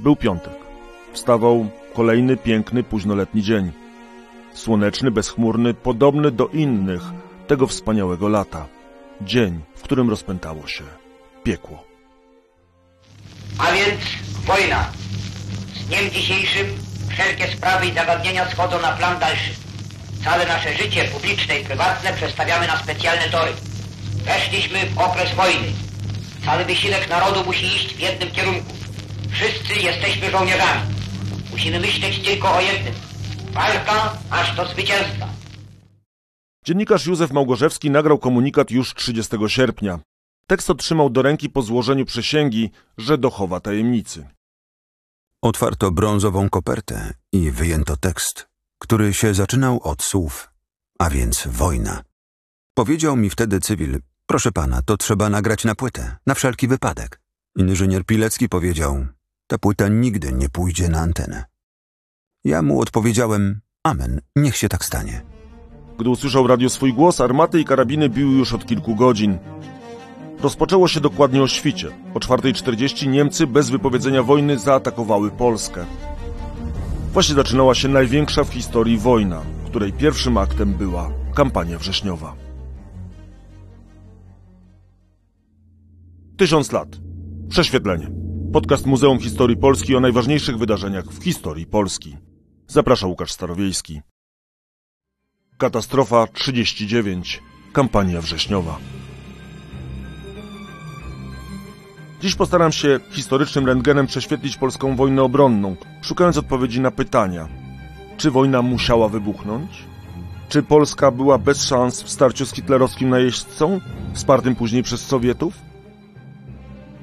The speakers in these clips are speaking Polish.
Był piątek. Wstawał kolejny piękny, późnoletni dzień. Słoneczny, bezchmurny, podobny do innych tego wspaniałego lata. Dzień, w którym rozpętało się piekło. A więc wojna. Z dniem dzisiejszym wszelkie sprawy i zagadnienia schodzą na plan dalszy. Całe nasze życie publiczne i prywatne przestawiamy na specjalne tory. Weszliśmy w okres wojny. Cały wysiłek narodu musi iść w jednym kierunku. Wszyscy jesteśmy żołnierzami. Musimy myśleć tylko o jednym. Walka aż do zwycięstwa. Dziennikarz Józef Małgorzewski nagrał komunikat już 30 sierpnia. Tekst otrzymał do ręki po złożeniu przysięgi, że dochowa tajemnicy. Otwarto brązową kopertę i wyjęto tekst, który się zaczynał od słów, a więc wojna. Powiedział mi wtedy cywil, proszę pana, to trzeba nagrać na płytę, na wszelki wypadek. Inżynier Pilecki powiedział, ta płyta nigdy nie pójdzie na antenę. Ja mu odpowiedziałem, amen, niech się tak stanie. Gdy usłyszał radio swój głos, armaty i karabiny biły już od kilku godzin. Rozpoczęło się dokładnie o świcie. O 4.40 Niemcy bez wypowiedzenia wojny zaatakowały Polskę. Właśnie zaczynała się największa w historii wojna, której pierwszym aktem była kampania wrześniowa. Tysiąc lat. Prześwietlenie. Podcast Muzeum Historii Polski o najważniejszych wydarzeniach w historii Polski. Zaprasza Łukasz Starowiejski. Katastrofa 39. Kampania wrześniowa. Dziś postaram się historycznym rentgenem prześwietlić polską wojnę obronną, szukając odpowiedzi na pytania. Czy wojna musiała wybuchnąć? Czy Polska była bez szans w starciu z hitlerowskim najeźdźcą, wspartym później przez Sowietów?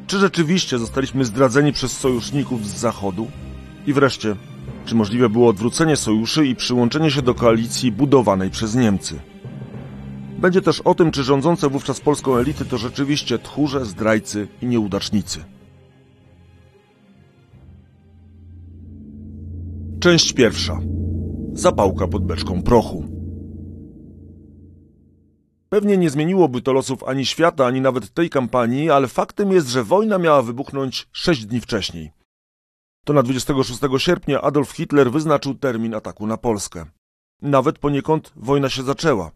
Czy rzeczywiście zostaliśmy zdradzeni przez sojuszników z Zachodu? I wreszcie, czy możliwe było odwrócenie sojuszy i przyłączenie się do koalicji budowanej przez Niemcy? Będzie też o tym, czy rządzące wówczas polską elity to rzeczywiście tchórze, zdrajcy i nieudacznicy. Część pierwsza. Zapałka pod beczką prochu. Pewnie nie zmieniłoby to losów ani świata, ani nawet tej kampanii, ale faktem jest, że wojna miała wybuchnąć sześć dni wcześniej. To na 26 sierpnia Adolf Hitler wyznaczył termin ataku na Polskę. Nawet poniekąd wojna się zaczęła.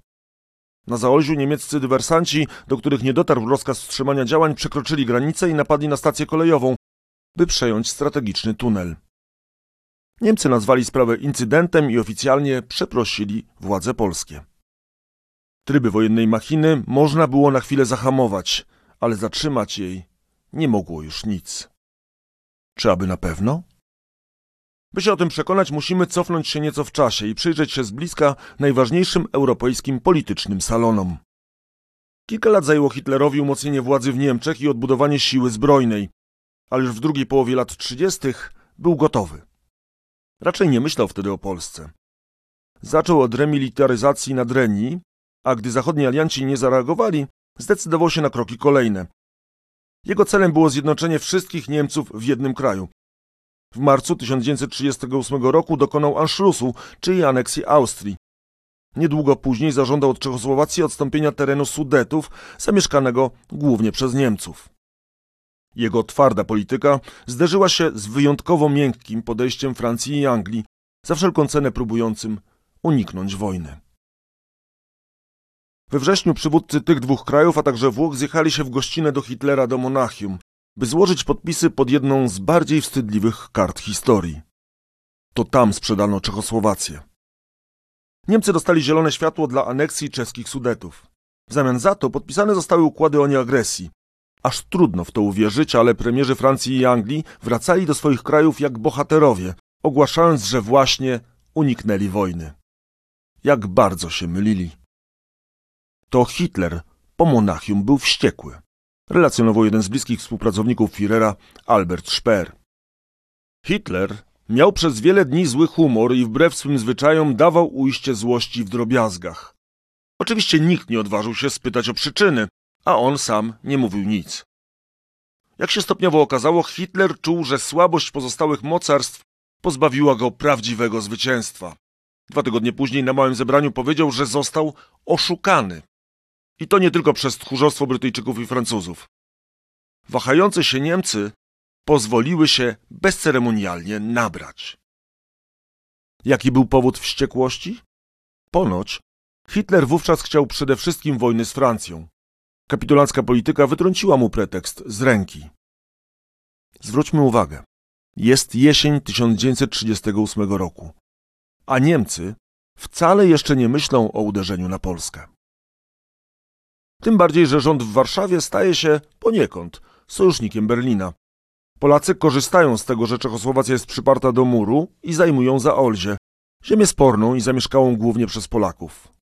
Na Zaolziu niemieccy dywersanci, do których nie dotarł rozkaz wstrzymania działań, przekroczyli granicę i napadli na stację kolejową, by przejąć strategiczny tunel. Niemcy nazwali sprawę incydentem i oficjalnie przeprosili władze polskie. Tryby wojennej machiny można było na chwilę zahamować, ale zatrzymać jej nie mogło już nic. Czy aby na pewno? By się o tym przekonać, musimy cofnąć się nieco w czasie i przyjrzeć się z bliska najważniejszym europejskim politycznym salonom. Kilka lat zajęło Hitlerowi umocnienie władzy w Niemczech i odbudowanie siły zbrojnej, ale już w drugiej połowie lat 30. był gotowy. Raczej nie myślał wtedy o Polsce. Zaczął od remilitaryzacji na Dreni, a gdy zachodni alianci nie zareagowali, zdecydował się na kroki kolejne. Jego celem było zjednoczenie wszystkich Niemców w jednym kraju. W marcu 1938 roku dokonał Anschlussu, czyli aneksji Austrii. Niedługo później zażądał od Czechosłowacji odstąpienia terenu Sudetów, zamieszkanego głównie przez Niemców. Jego twarda polityka zderzyła się z wyjątkowo miękkim podejściem Francji i Anglii, za wszelką cenę próbującym uniknąć wojny. We wrześniu przywódcy tych dwóch krajów, a także Włoch zjechali się w gościnę do Hitlera do Monachium, by złożyć podpisy pod jedną z bardziej wstydliwych kart historii. To tam sprzedano Czechosłowację. Niemcy dostali zielone światło dla aneksji czeskich Sudetów. W zamian za to podpisane zostały układy o nieagresji. Aż trudno w to uwierzyć, ale premierzy Francji i Anglii wracali do swoich krajów jak bohaterowie, ogłaszając, że właśnie uniknęli wojny. Jak bardzo się mylili. To Hitler po Monachium był wściekły relacjonował jeden z bliskich współpracowników Führera, Albert Speer. Hitler miał przez wiele dni zły humor i wbrew swym zwyczajom dawał ujście złości w drobiazgach. Oczywiście nikt nie odważył się spytać o przyczyny, a on sam nie mówił nic. Jak się stopniowo okazało, Hitler czuł, że słabość pozostałych mocarstw pozbawiła go prawdziwego zwycięstwa. Dwa tygodnie później na małym zebraniu powiedział, że został oszukany. I to nie tylko przez tchórzostwo Brytyjczyków i Francuzów. Wahające się Niemcy pozwoliły się bezceremonialnie nabrać. Jaki był powód wściekłości? Ponoć Hitler wówczas chciał przede wszystkim wojny z Francją. Kapitulancka polityka wytrąciła mu pretekst z ręki. Zwróćmy uwagę. Jest jesień 1938 roku, a Niemcy wcale jeszcze nie myślą o uderzeniu na Polskę. Tym bardziej, że rząd w Warszawie staje się poniekąd sojusznikiem Berlina. Polacy korzystają z tego, że Czechosłowacja jest przyparta do muru i zajmują Zaolzie, ziemię sporną i zamieszkałą głównie przez Polaków.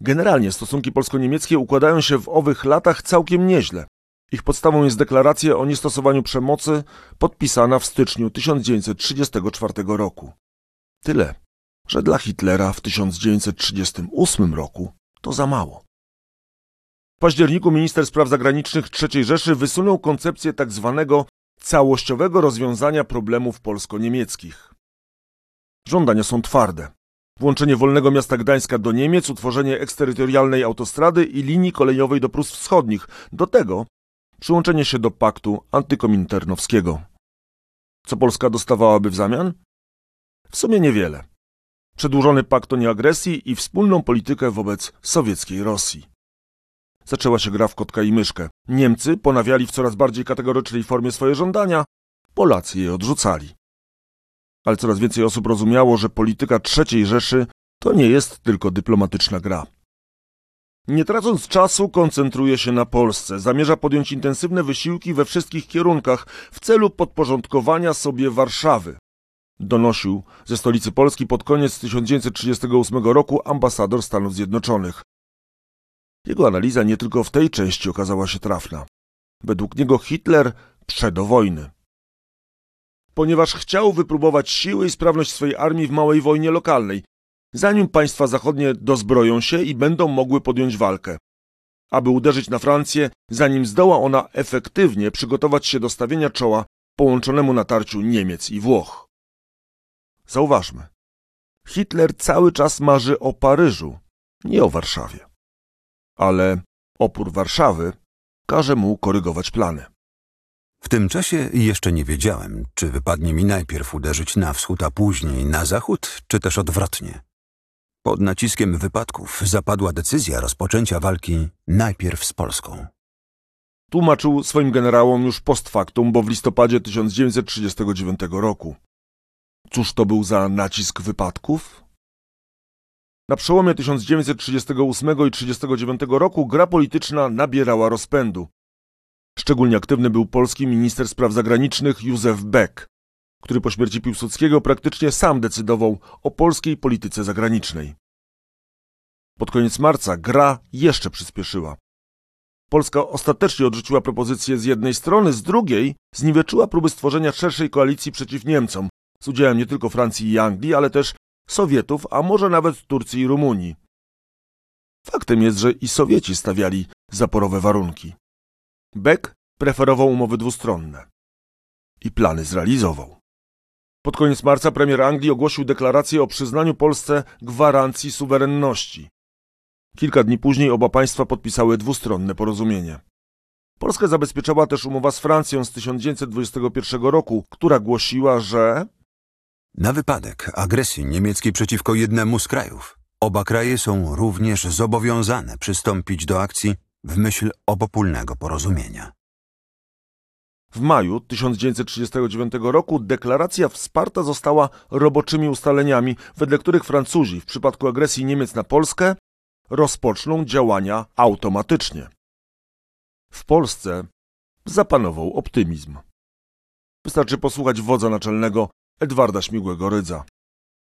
Generalnie stosunki polsko-niemieckie układają się w owych latach całkiem nieźle. Ich podstawą jest deklaracja o niestosowaniu przemocy podpisana w styczniu 1934 roku. Tyle, że dla Hitlera w 1938 roku to za mało. W październiku minister spraw zagranicznych III Rzeszy wysunął koncepcję tzw. Tak całościowego rozwiązania problemów polsko-niemieckich. Żądania są twarde. Włączenie wolnego miasta Gdańska do Niemiec, utworzenie eksterytorialnej autostrady i linii kolejowej do Prus Wschodnich. Do tego przyłączenie się do paktu antykominternowskiego. Co Polska dostawałaby w zamian? W sumie niewiele. Przedłużony pakt o nieagresji i wspólną politykę wobec sowieckiej Rosji. Zaczęła się gra w kotka i myszkę. Niemcy ponawiali w coraz bardziej kategorycznej formie swoje żądania, Polacy je odrzucali. Ale coraz więcej osób rozumiało, że polityka III Rzeszy to nie jest tylko dyplomatyczna gra. Nie tracąc czasu, koncentruje się na Polsce. Zamierza podjąć intensywne wysiłki we wszystkich kierunkach w celu podporządkowania sobie Warszawy. Donosił ze stolicy Polski pod koniec 1938 roku ambasador Stanów Zjednoczonych. Jego analiza nie tylko w tej części okazała się trafna. Według niego Hitler do wojny. Ponieważ chciał wypróbować siły i sprawność swojej armii w małej wojnie lokalnej, zanim państwa zachodnie dozbroją się i będą mogły podjąć walkę. Aby uderzyć na Francję, zanim zdoła ona efektywnie przygotować się do stawienia czoła połączonemu natarciu Niemiec i Włoch. Zauważmy, Hitler cały czas marzy o Paryżu, nie o Warszawie ale opór Warszawy każe mu korygować plany. W tym czasie jeszcze nie wiedziałem, czy wypadnie mi najpierw uderzyć na wschód, a później na zachód, czy też odwrotnie. Pod naciskiem wypadków zapadła decyzja rozpoczęcia walki najpierw z Polską. Tłumaczył swoim generałom już post factum, bo w listopadzie 1939 roku. Cóż to był za nacisk wypadków? Na przełomie 1938 i 1939 roku gra polityczna nabierała rozpędu. Szczególnie aktywny był polski minister spraw zagranicznych Józef Beck, który po śmierci Piłsudskiego praktycznie sam decydował o polskiej polityce zagranicznej. Pod koniec marca gra jeszcze przyspieszyła. Polska ostatecznie odrzuciła propozycję z jednej strony, z drugiej zniweczyła próby stworzenia szerszej koalicji przeciw Niemcom, z udziałem nie tylko Francji i Anglii, ale też Sowietów, a może nawet Turcji i Rumunii. Faktem jest, że i Sowieci stawiali zaporowe warunki. Beck preferował umowy dwustronne i plany zrealizował. Pod koniec marca premier Anglii ogłosił deklarację o przyznaniu Polsce gwarancji suwerenności. Kilka dni później oba państwa podpisały dwustronne porozumienie. Polskę zabezpieczała też umowa z Francją z 1921 roku, która głosiła, że na wypadek agresji niemieckiej przeciwko jednemu z krajów, oba kraje są również zobowiązane przystąpić do akcji w myśl obopólnego porozumienia. W maju 1939 roku deklaracja wsparta została roboczymi ustaleniami, wedle których Francuzi w przypadku agresji Niemiec na Polskę rozpoczną działania automatycznie. W Polsce zapanował optymizm. Wystarczy posłuchać wodza naczelnego Edwarda Śmigłego Rydza.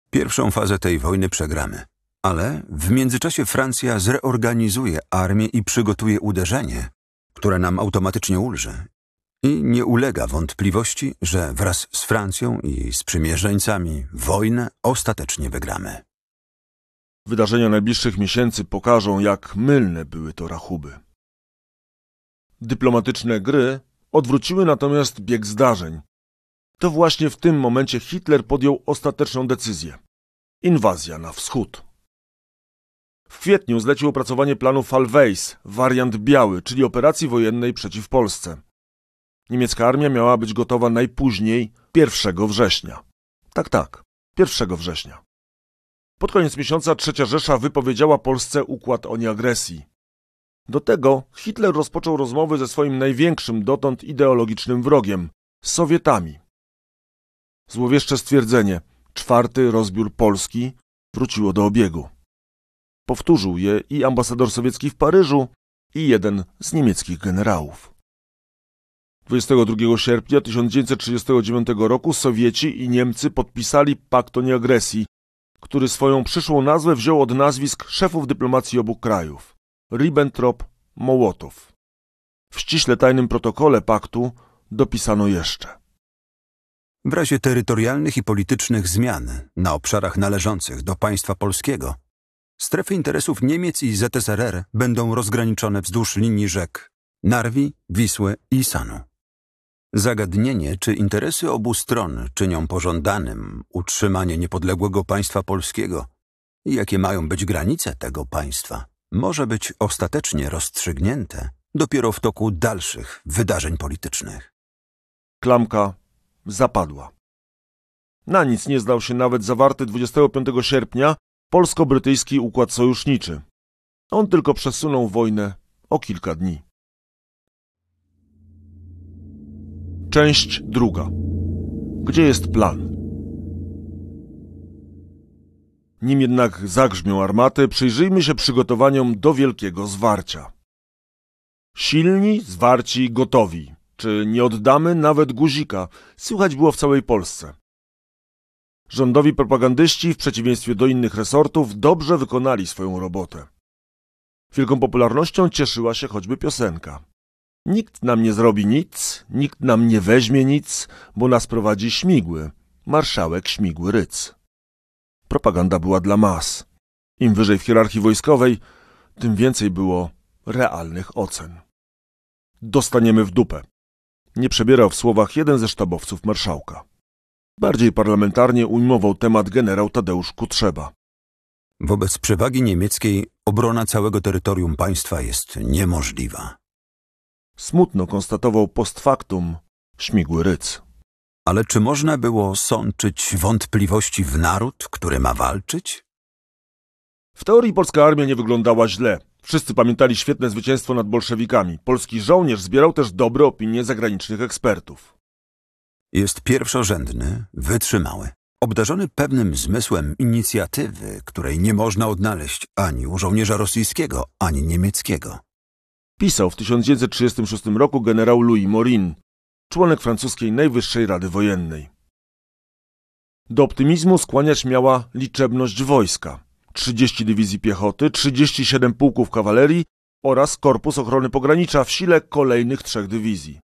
Pierwszą fazę tej wojny przegramy, ale w międzyczasie Francja zreorganizuje armię i przygotuje uderzenie, które nam automatycznie ulży. I nie ulega wątpliwości, że wraz z Francją i sprzymierzeńcami wojnę ostatecznie wygramy. Wydarzenia najbliższych miesięcy pokażą, jak mylne były to rachuby. Dyplomatyczne gry odwróciły natomiast bieg zdarzeń, to właśnie w tym momencie Hitler podjął ostateczną decyzję. Inwazja na wschód. W kwietniu zlecił opracowanie planu Falweis, wariant biały, czyli operacji wojennej przeciw Polsce. Niemiecka armia miała być gotowa najpóźniej 1 września. Tak, tak, 1 września. Pod koniec miesiąca Trzecia Rzesza wypowiedziała Polsce układ o nieagresji. Do tego Hitler rozpoczął rozmowy ze swoim największym dotąd ideologicznym wrogiem Sowietami. Złowieszcze stwierdzenie czwarty rozbiór Polski wróciło do obiegu. Powtórzył je i ambasador sowiecki w Paryżu, i jeden z niemieckich generałów. 22 sierpnia 1939 roku Sowieci i Niemcy podpisali pakt o nieagresji, który swoją przyszłą nazwę wziął od nazwisk szefów dyplomacji obu krajów Ribbentrop-Mołotow. W ściśle tajnym protokole paktu dopisano jeszcze. W razie terytorialnych i politycznych zmian na obszarach należących do państwa polskiego, strefy interesów Niemiec i ZSRR będą rozgraniczone wzdłuż linii rzek Narwi, Wisły i Sanu. Zagadnienie, czy interesy obu stron czynią pożądanym utrzymanie niepodległego państwa polskiego i jakie mają być granice tego państwa, może być ostatecznie rozstrzygnięte dopiero w toku dalszych wydarzeń politycznych. Klamka zapadła. Na nic nie zdał się nawet zawarty 25 sierpnia polsko-brytyjski układ sojuszniczy. On tylko przesunął wojnę o kilka dni. Część druga. Gdzie jest plan? Nim jednak zagrzmią armaty, przyjrzyjmy się przygotowaniom do wielkiego zwarcia. Silni, zwarci, gotowi. Czy nie oddamy nawet guzika? Słychać było w całej Polsce. Rządowi propagandyści, w przeciwieństwie do innych resortów, dobrze wykonali swoją robotę. Wielką popularnością cieszyła się choćby piosenka. Nikt nam nie zrobi nic, nikt nam nie weźmie nic, bo nas prowadzi śmigły, marszałek śmigły ryc. Propaganda była dla mas. Im wyżej w hierarchii wojskowej, tym więcej było realnych ocen. Dostaniemy w dupę. Nie przebierał w słowach jeden ze sztabowców marszałka. Bardziej parlamentarnie ujmował temat generał Tadeusz Kutrzeba. Wobec przewagi niemieckiej obrona całego terytorium państwa jest niemożliwa. Smutno konstatował post factum śmigły ryc. Ale czy można było sączyć wątpliwości w naród, który ma walczyć? W teorii polska armia nie wyglądała źle. Wszyscy pamiętali świetne zwycięstwo nad bolszewikami. Polski żołnierz zbierał też dobre opinie zagranicznych ekspertów. Jest pierwszorzędny, wytrzymały, obdarzony pewnym zmysłem inicjatywy, której nie można odnaleźć ani u żołnierza rosyjskiego, ani niemieckiego. Pisał w 1936 roku generał Louis Morin, członek francuskiej Najwyższej Rady Wojennej. Do optymizmu skłaniać miała liczebność wojska. 30 dywizji piechoty, 37 pułków kawalerii oraz Korpus Ochrony Pogranicza w sile kolejnych trzech dywizji.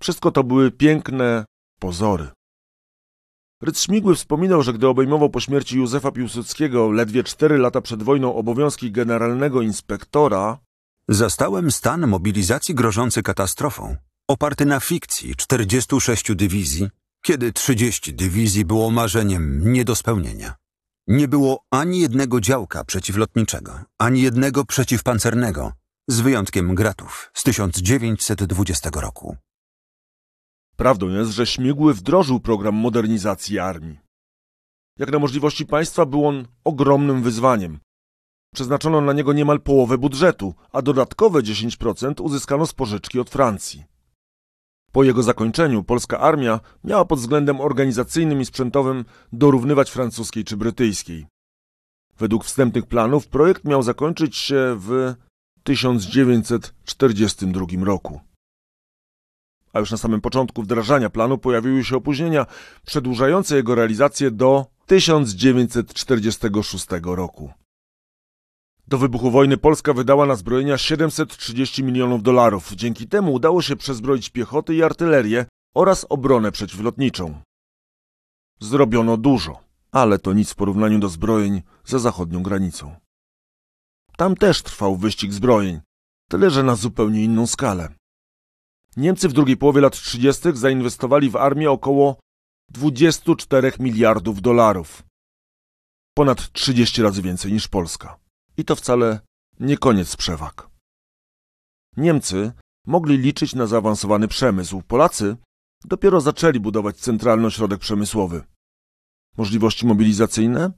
Wszystko to były piękne pozory. Rydz Śmigły wspominał, że gdy obejmował po śmierci Józefa Piłsudskiego ledwie cztery lata przed wojną obowiązki generalnego inspektora, Zastałem stan mobilizacji grożący katastrofą, oparty na fikcji 46 dywizji, kiedy 30 dywizji było marzeniem nie do spełnienia. Nie było ani jednego działka przeciwlotniczego, ani jednego przeciwpancernego, z wyjątkiem Gratów z 1920 roku. Prawdą jest, że Śmigły wdrożył program modernizacji armii. Jak na możliwości państwa był on ogromnym wyzwaniem. Przeznaczono na niego niemal połowę budżetu, a dodatkowe 10% uzyskano z pożyczki od Francji. Po jego zakończeniu polska armia miała pod względem organizacyjnym i sprzętowym dorównywać francuskiej czy brytyjskiej. Według wstępnych planów projekt miał zakończyć się w 1942 roku. A już na samym początku wdrażania planu pojawiły się opóźnienia przedłużające jego realizację do 1946 roku. Do wybuchu wojny Polska wydała na zbrojenia 730 milionów dolarów. Dzięki temu udało się przezbroić piechoty i artylerię oraz obronę przeciwlotniczą. Zrobiono dużo, ale to nic w porównaniu do zbrojeń za zachodnią granicą. Tam też trwał wyścig zbrojeń, tyle że na zupełnie inną skalę. Niemcy w drugiej połowie lat 30. zainwestowali w armię około 24 miliardów dolarów. Ponad 30 razy więcej niż Polska. I to wcale nie koniec przewag. Niemcy mogli liczyć na zaawansowany przemysł. Polacy dopiero zaczęli budować centralny ośrodek przemysłowy. Możliwości mobilizacyjne?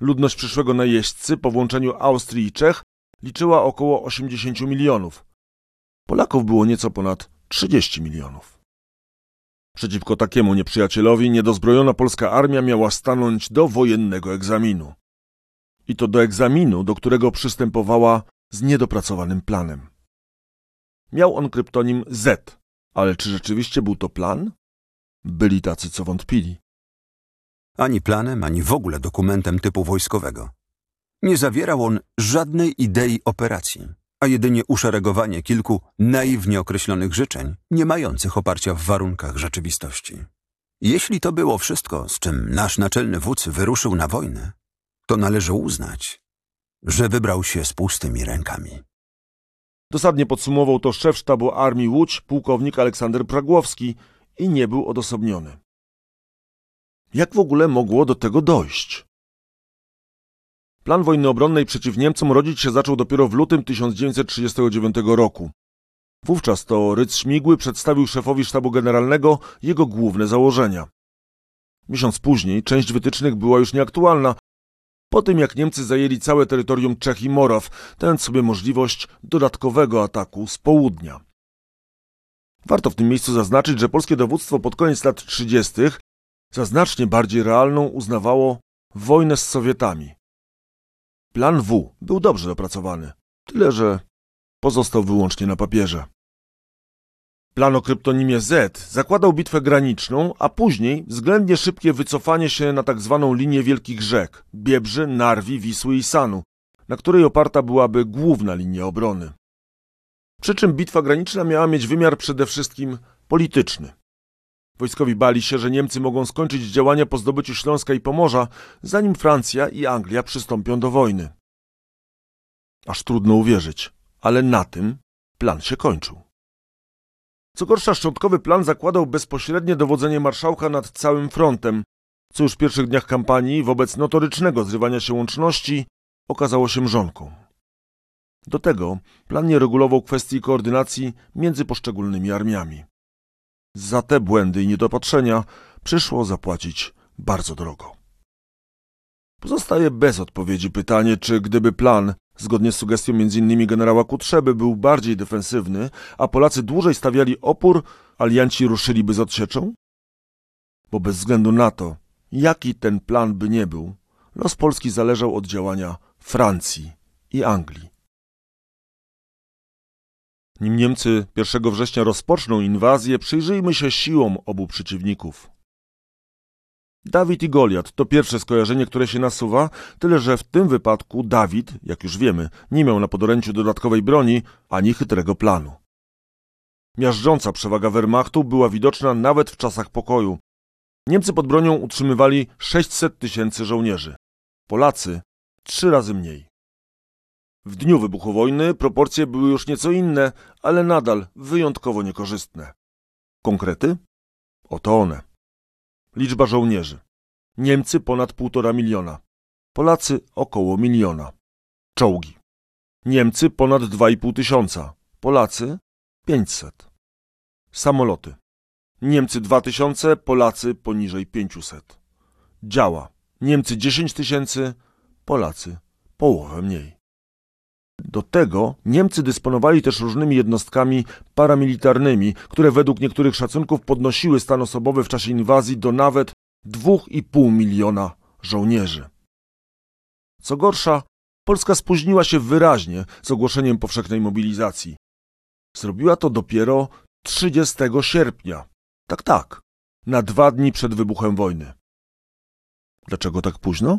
Ludność przyszłego najeźdźcy po włączeniu Austrii i Czech liczyła około 80 milionów. Polaków było nieco ponad 30 milionów. Przeciwko takiemu nieprzyjacielowi niedozbrojona polska armia miała stanąć do wojennego egzaminu. I to do egzaminu, do którego przystępowała z niedopracowanym planem. Miał on kryptonim Z, ale czy rzeczywiście był to plan? Byli tacy, co wątpili. Ani planem, ani w ogóle dokumentem typu wojskowego. Nie zawierał on żadnej idei operacji, a jedynie uszeregowanie kilku naiwnie określonych życzeń, nie mających oparcia w warunkach rzeczywistości. Jeśli to było wszystko, z czym nasz naczelny wódz wyruszył na wojnę, to należy uznać, że wybrał się z pustymi rękami. Dosadnie podsumował to szef sztabu Armii Łódź, pułkownik Aleksander Pragłowski i nie był odosobniony. Jak w ogóle mogło do tego dojść? Plan wojny obronnej przeciw Niemcom rodzić się zaczął dopiero w lutym 1939 roku. Wówczas to Rydz Śmigły przedstawił szefowi sztabu generalnego jego główne założenia. Miesiąc później część wytycznych była już nieaktualna, po tym jak Niemcy zajęli całe terytorium Czech i Moraw, dając sobie możliwość dodatkowego ataku z południa. Warto w tym miejscu zaznaczyć, że polskie dowództwo pod koniec lat 30. za znacznie bardziej realną uznawało wojnę z Sowietami. Plan W był dobrze dopracowany, tyle że pozostał wyłącznie na papierze. Plan o kryptonimie Z zakładał bitwę graniczną, a później względnie szybkie wycofanie się na tak zwaną linię wielkich rzek Biebrzy, Narwi, Wisły i Sanu, na której oparta byłaby główna linia obrony. Przy czym bitwa graniczna miała mieć wymiar przede wszystkim polityczny. Wojskowi bali się, że Niemcy mogą skończyć działania po zdobyciu Śląska i Pomorza, zanim Francja i Anglia przystąpią do wojny. Aż trudno uwierzyć, ale na tym plan się kończył. Co gorsza, szczątkowy plan zakładał bezpośrednie dowodzenie marszałka nad całym frontem, co już w pierwszych dniach kampanii wobec notorycznego zrywania się łączności okazało się mrzonką. Do tego plan nie regulował kwestii koordynacji między poszczególnymi armiami. Za te błędy i niedopatrzenia przyszło zapłacić bardzo drogo. Pozostaje bez odpowiedzi pytanie, czy gdyby plan, zgodnie z sugestią m.in. generała Kutrzeby, był bardziej defensywny, a Polacy dłużej stawiali opór, alianci ruszyliby z odsieczą? Bo bez względu na to, jaki ten plan by nie był, los Polski zależał od działania Francji i Anglii. Nim Niemcy 1 września rozpoczną inwazję, przyjrzyjmy się siłom obu przeciwników. Dawid i Goliat to pierwsze skojarzenie, które się nasuwa, tyle że w tym wypadku Dawid, jak już wiemy, nie miał na podoręciu dodatkowej broni ani chytrego planu. Miażdżąca przewaga Wehrmachtu była widoczna nawet w czasach pokoju. Niemcy pod bronią utrzymywali 600 tysięcy żołnierzy. Polacy trzy razy mniej. W dniu wybuchu wojny proporcje były już nieco inne, ale nadal wyjątkowo niekorzystne. Konkrety? Oto one. Liczba żołnierzy. Niemcy ponad półtora miliona. Polacy około miliona. Czołgi. Niemcy ponad dwa i pół tysiąca. Polacy pięćset. Samoloty. Niemcy dwa tysiące, Polacy poniżej pięciuset. Działa. Niemcy dziesięć tysięcy, Polacy połowę mniej. Do tego Niemcy dysponowali też różnymi jednostkami paramilitarnymi, które według niektórych szacunków podnosiły stan osobowy w czasie inwazji do nawet 2,5 miliona żołnierzy. Co gorsza, Polska spóźniła się wyraźnie z ogłoszeniem powszechnej mobilizacji. Zrobiła to dopiero 30 sierpnia. Tak, tak, na dwa dni przed wybuchem wojny. Dlaczego tak późno?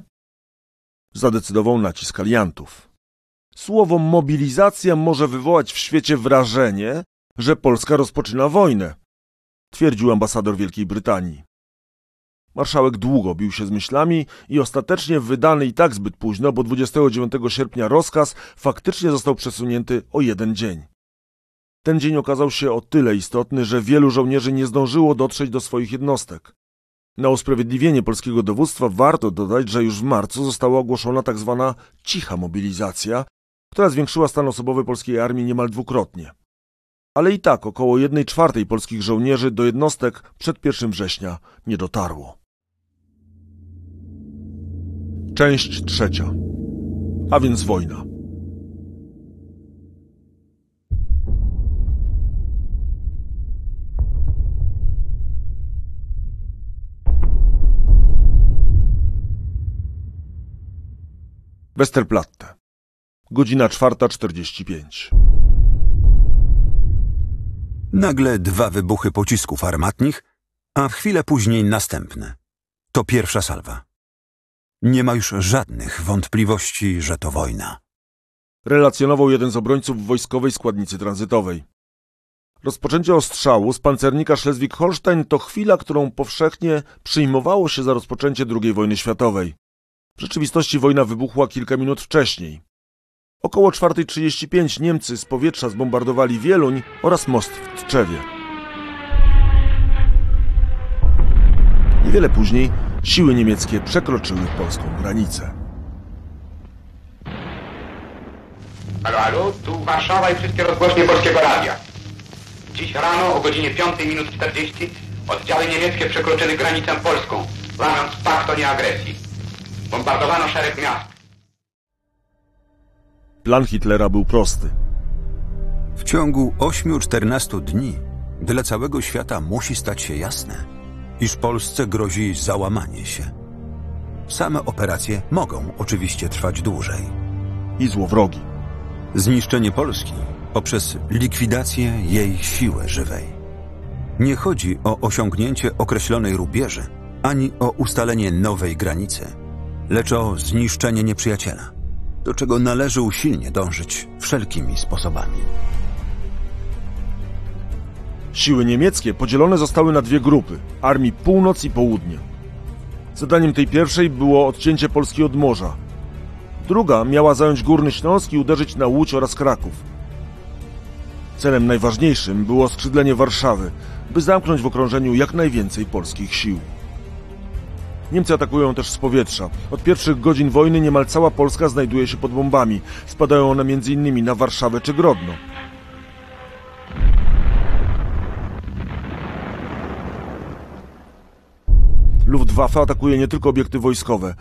Zadecydował nacisk aliantów. Słowo mobilizacja może wywołać w świecie wrażenie, że Polska rozpoczyna wojnę, twierdził ambasador Wielkiej Brytanii. Marszałek długo bił się z myślami i ostatecznie wydany i tak zbyt późno, bo 29 sierpnia rozkaz faktycznie został przesunięty o jeden dzień. Ten dzień okazał się o tyle istotny, że wielu żołnierzy nie zdążyło dotrzeć do swoich jednostek. Na usprawiedliwienie polskiego dowództwa warto dodać, że już w marcu została ogłoszona. Tak cicha mobilizacja, która zwiększyła stan osobowy polskiej armii niemal dwukrotnie. ale i tak około 1 czwartej polskich żołnierzy do jednostek przed 1 września nie dotarło. Część trzecia. A więc wojna. Westerplatte. Godzina 4.45. Nagle dwa wybuchy pocisków armatnich, a w chwilę później następne. To pierwsza salwa. Nie ma już żadnych wątpliwości, że to wojna. Relacjonował jeden z obrońców wojskowej składnicy tranzytowej. Rozpoczęcie ostrzału z pancernika Schleswig-Holstein to chwila, którą powszechnie przyjmowało się za rozpoczęcie II wojny światowej. W rzeczywistości wojna wybuchła kilka minut wcześniej. Około 4.35 Niemcy z powietrza zbombardowali Wieluń oraz most w Tczewie. Niewiele później siły niemieckie przekroczyły polską granicę. Halo, halo, tu Warszawa i wszystkie rozgłośnie Polskiego Radia. Dziś rano o godzinie 5 minut 40 oddziały niemieckie przekroczyły granicę polską, łamiąc pakt o nieagresji. Bombardowano szereg miast. Plan Hitlera był prosty. W ciągu 8-14 dni dla całego świata musi stać się jasne, iż Polsce grozi załamanie się. Same operacje mogą oczywiście trwać dłużej. I złowrogi. Zniszczenie Polski poprzez likwidację jej siły żywej. Nie chodzi o osiągnięcie określonej rubieży, ani o ustalenie nowej granicy, lecz o zniszczenie nieprzyjaciela, do czego należy usilnie dążyć wszelkimi sposobami. Siły niemieckie podzielone zostały na dwie grupy armii północ i południe. Zadaniem tej pierwszej było odcięcie Polski od morza. Druga miała zająć Górny Śląsk i uderzyć na Łódź oraz Kraków. Celem najważniejszym było skrzydlenie Warszawy, by zamknąć w okrążeniu jak najwięcej polskich sił. Niemcy atakują też z powietrza. Od pierwszych godzin wojny niemal cała Polska znajduje się pod bombami. Spadają one m.in. na Warszawę czy Grodno. Luftwaffe atakuje nie tylko obiekty wojskowe.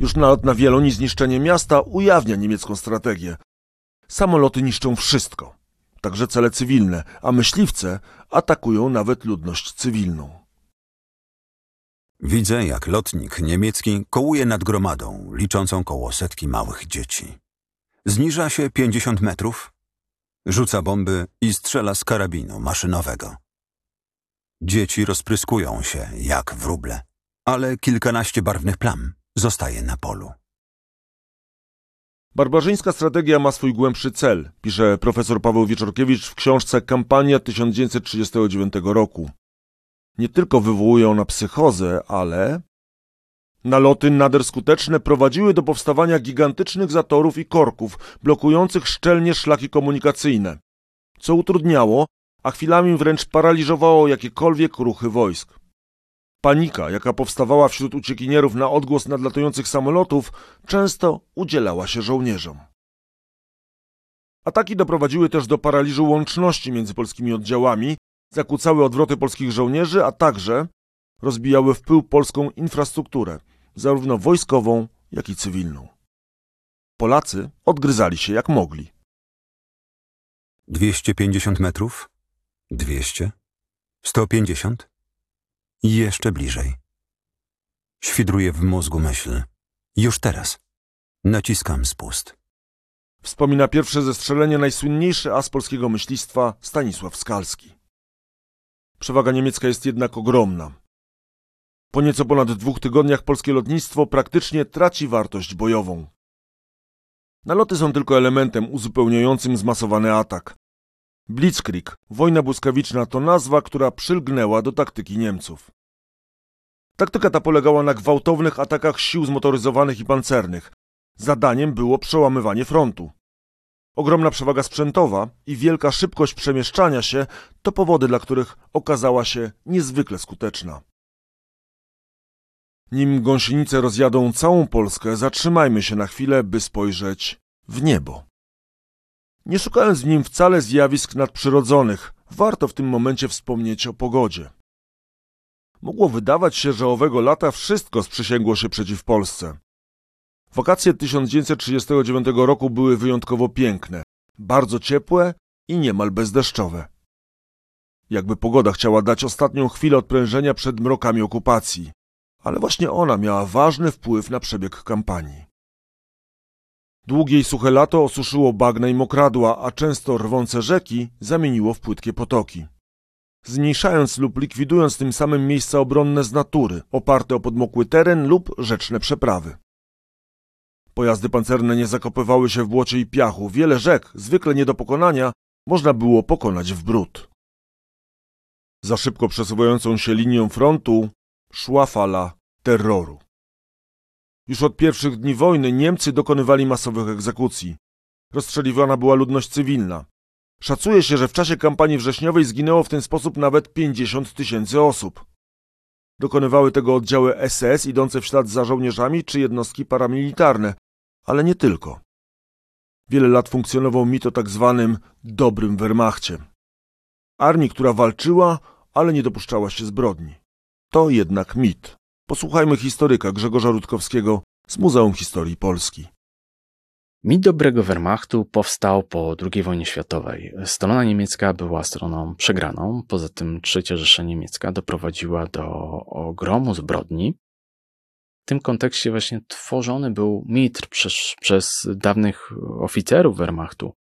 Już nalot na Wieloń zniszczenie miasta ujawnia niemiecką strategię. Samoloty niszczą wszystko, także cele cywilne, a myśliwce atakują nawet ludność cywilną. Widzę, jak lotnik niemiecki kołuje nad gromadą, liczącą koło setki małych dzieci. Zniża się 50 metrów, rzuca bomby i strzela z karabinu maszynowego. Dzieci rozpryskują się jak wróble, ale kilkanaście barwnych plam zostaje na polu. Barbarzyńska strategia ma swój głębszy cel, pisze profesor Paweł Wieczorkiewicz w książce Kampania 1939 roku. Nie tylko wywołuje ona psychozę, ale Naloty nader skuteczne prowadziły do powstawania gigantycznych zatorów i korków, blokujących szczelnie szlaki komunikacyjne, co utrudniało, a chwilami wręcz paraliżowało jakiekolwiek ruchy wojsk. Panika, jaka powstawała wśród uciekinierów na odgłos nadlatujących samolotów, często udzielała się żołnierzom. Ataki doprowadziły też do paraliżu łączności między polskimi oddziałami, zakłócały odwroty polskich żołnierzy, a także rozbijały w pył polską infrastrukturę, zarówno wojskową, jak i cywilną. Polacy odgryzali się jak mogli. 250 metrów? 200? 150? I jeszcze bliżej. Świdruje w mózgu myśl. Już teraz. Naciskam spust. Wspomina pierwsze zestrzelenie najsłynniejszy as polskiego myślistwa Stanisław Skalski. Przewaga niemiecka jest jednak ogromna. Po nieco ponad dwóch tygodniach polskie lotnictwo praktycznie traci wartość bojową. Naloty są tylko elementem uzupełniającym zmasowany atak. Blitzkrieg, wojna błyskawiczna, to nazwa, która przylgnęła do taktyki Niemców. Taktyka ta polegała na gwałtownych atakach sił zmotoryzowanych i pancernych. Zadaniem było przełamywanie frontu. Ogromna przewaga sprzętowa i wielka szybkość przemieszczania się to powody, dla których okazała się niezwykle skuteczna. Nim gąsienice rozjadą całą Polskę, zatrzymajmy się na chwilę, by spojrzeć w niebo. nie szukając w nim wcale zjawisk nadprzyrodzonych. Warto w tym momencie wspomnieć o pogodzie. Mogło wydawać się, że owego lata wszystko sprzysięgło się przeciw Polsce. Wakacje 1939 roku były wyjątkowo piękne, bardzo ciepłe i niemal bezdeszczowe. Jakby pogoda chciała dać ostatnią chwilę odprężenia przed mrokami okupacji, ale właśnie ona miała ważny wpływ na przebieg kampanii. Długie i suche lato osuszyło bagna i mokradła, a często rwące rzeki zamieniło w płytkie potoki. Zmniejszając lub likwidując tym samym miejsca obronne z natury, oparte o podmokły teren lub rzeczne przeprawy. Pojazdy pancerne nie zakopywały się w błocie i piachu. Wiele rzek, zwykle nie do pokonania, można było pokonać w bród. Za szybko przesuwającą się linią frontu szła fala terroru. Już od pierwszych dni wojny Niemcy dokonywali masowych egzekucji. Rozstrzeliwana była ludność cywilna. Szacuje się, że w czasie kampanii wrześniowej zginęło w ten sposób nawet 50 tysięcy osób. Dokonywały tego oddziały SS idące w ślad za żołnierzami czy jednostki paramilitarne, ale nie tylko. Wiele lat funkcjonował mit o tak zwanym dobrym Wehrmachcie. Armii, która walczyła, ale nie dopuszczała się zbrodni. To jednak mit. Posłuchajmy historyka Grzegorza Rutkowskiego z Muzeum Historii Polski. Mit dobrego Wehrmachtu powstał po II wojnie światowej. Strona niemiecka była stroną przegraną. Poza tym III Rzesza Niemiecka doprowadziła do ogromu zbrodni. Tym kontekście właśnie tworzony był mit przez, przez dawnych oficerów Wehrmachtu.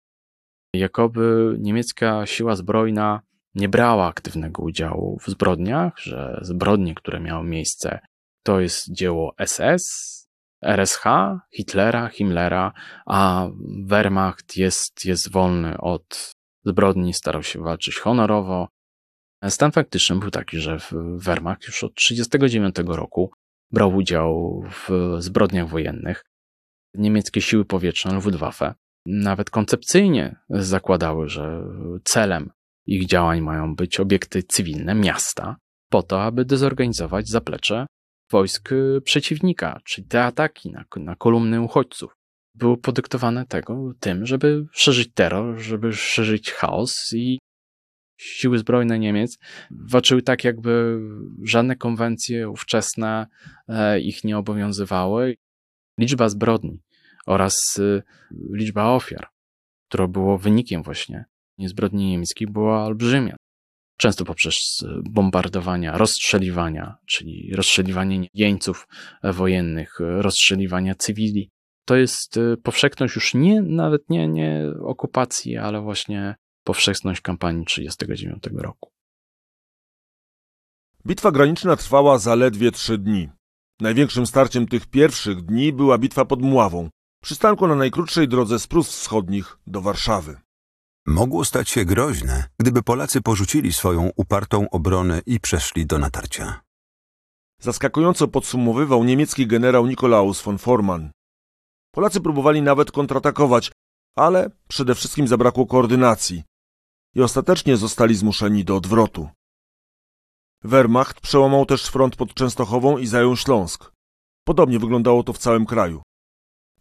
Jakoby niemiecka siła zbrojna nie brała aktywnego udziału w zbrodniach, że zbrodnie, które miały miejsce, to jest dzieło SS, RSH, Hitlera, Himmlera, a Wehrmacht jest, jest wolny od zbrodni, starał się walczyć honorowo. Stan faktyczny był taki, że Wehrmacht już od 1939 roku brał udział w zbrodniach wojennych. Niemieckie siły powietrzne, Luftwaffe, nawet koncepcyjnie zakładały, że celem ich działań mają być obiekty cywilne, miasta, po to, aby dezorganizować zaplecze wojsk przeciwnika, czyli te ataki na, na kolumny uchodźców. Było podyktowane tego tym, żeby szerzyć terror, żeby szerzyć chaos i siły zbrojne Niemiec walczyły tak, jakby żadne konwencje ówczesne e, ich nie obowiązywały. Liczba zbrodni oraz y, liczba ofiar, która było wynikiem właśnie zbrodni niemieckiej, była olbrzymia często poprzez bombardowania, rozstrzeliwania, czyli rozstrzeliwanie jeńców wojennych, rozstrzeliwania cywili. To jest y, powszechność już nie, nawet nie, nie okupacji, ale właśnie powszechność kampanii 1939 roku. Bitwa graniczna trwała zaledwie trzy dni. Największym starciem tych pierwszych dni była bitwa pod Mławą, przystanku na najkrótszej drodze z Prus Wschodnich do Warszawy. Mogło stać się groźne, gdyby Polacy porzucili swoją upartą obronę i przeszli do natarcia. Zaskakująco podsumowywał niemiecki generał Nikolaus von Forman. Polacy próbowali nawet kontratakować, ale przede wszystkim zabrakło koordynacji i ostatecznie zostali zmuszeni do odwrotu. Wehrmacht przełamał też front pod Częstochową i zajął Śląsk. Podobnie wyglądało to w całym kraju.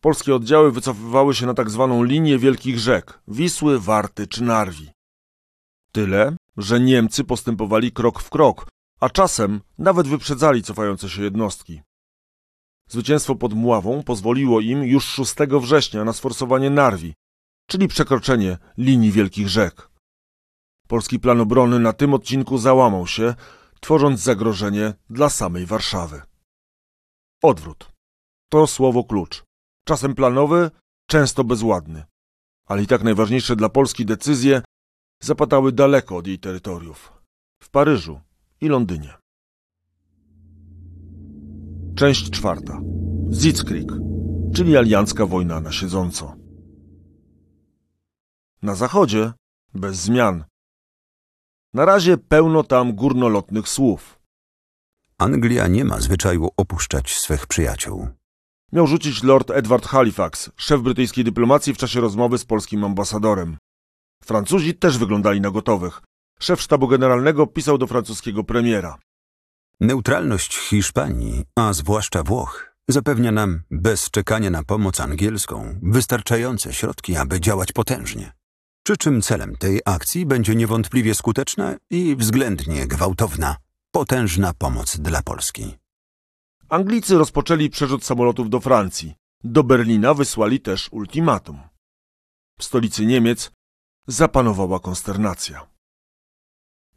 Polskie oddziały wycofywały się na tak zwaną linię wielkich rzek Wisły, Warty czy Narwi. Tyle, że Niemcy postępowali krok w krok, a czasem nawet wyprzedzali cofające się jednostki. Zwycięstwo pod Mławą pozwoliło im już 6 września na sforsowanie Narwi, czyli przekroczenie linii wielkich rzek. Polski plan obrony na tym odcinku załamał się, tworząc zagrożenie dla samej Warszawy. Odwrót. To słowo klucz czasem planowy, często bezładny. Ale i tak najważniejsze dla Polski decyzje zapadały daleko od jej terytoriów w Paryżu i Londynie. Część czwarta. Sitzkrieg, czyli aliancka wojna na siedząco. Na zachodzie bez zmian. Na razie pełno tam górnolotnych słów. Anglia nie ma zwyczaju opuszczać swych przyjaciół miał rzucić lord Edward Halifax, szef brytyjskiej dyplomacji w czasie rozmowy z polskim ambasadorem. Francuzi też wyglądali na gotowych. Szef sztabu generalnego pisał do francuskiego premiera. Neutralność Hiszpanii, a zwłaszcza Włoch, zapewnia nam bez czekania na pomoc angielską wystarczające środki, aby działać potężnie. Przy czym celem tej akcji będzie niewątpliwie skuteczna i względnie gwałtowna, potężna pomoc dla Polski. Anglicy rozpoczęli przerzut samolotów do Francji. Do Berlina wysłali też ultimatum. W stolicy Niemiec zapanowała konsternacja.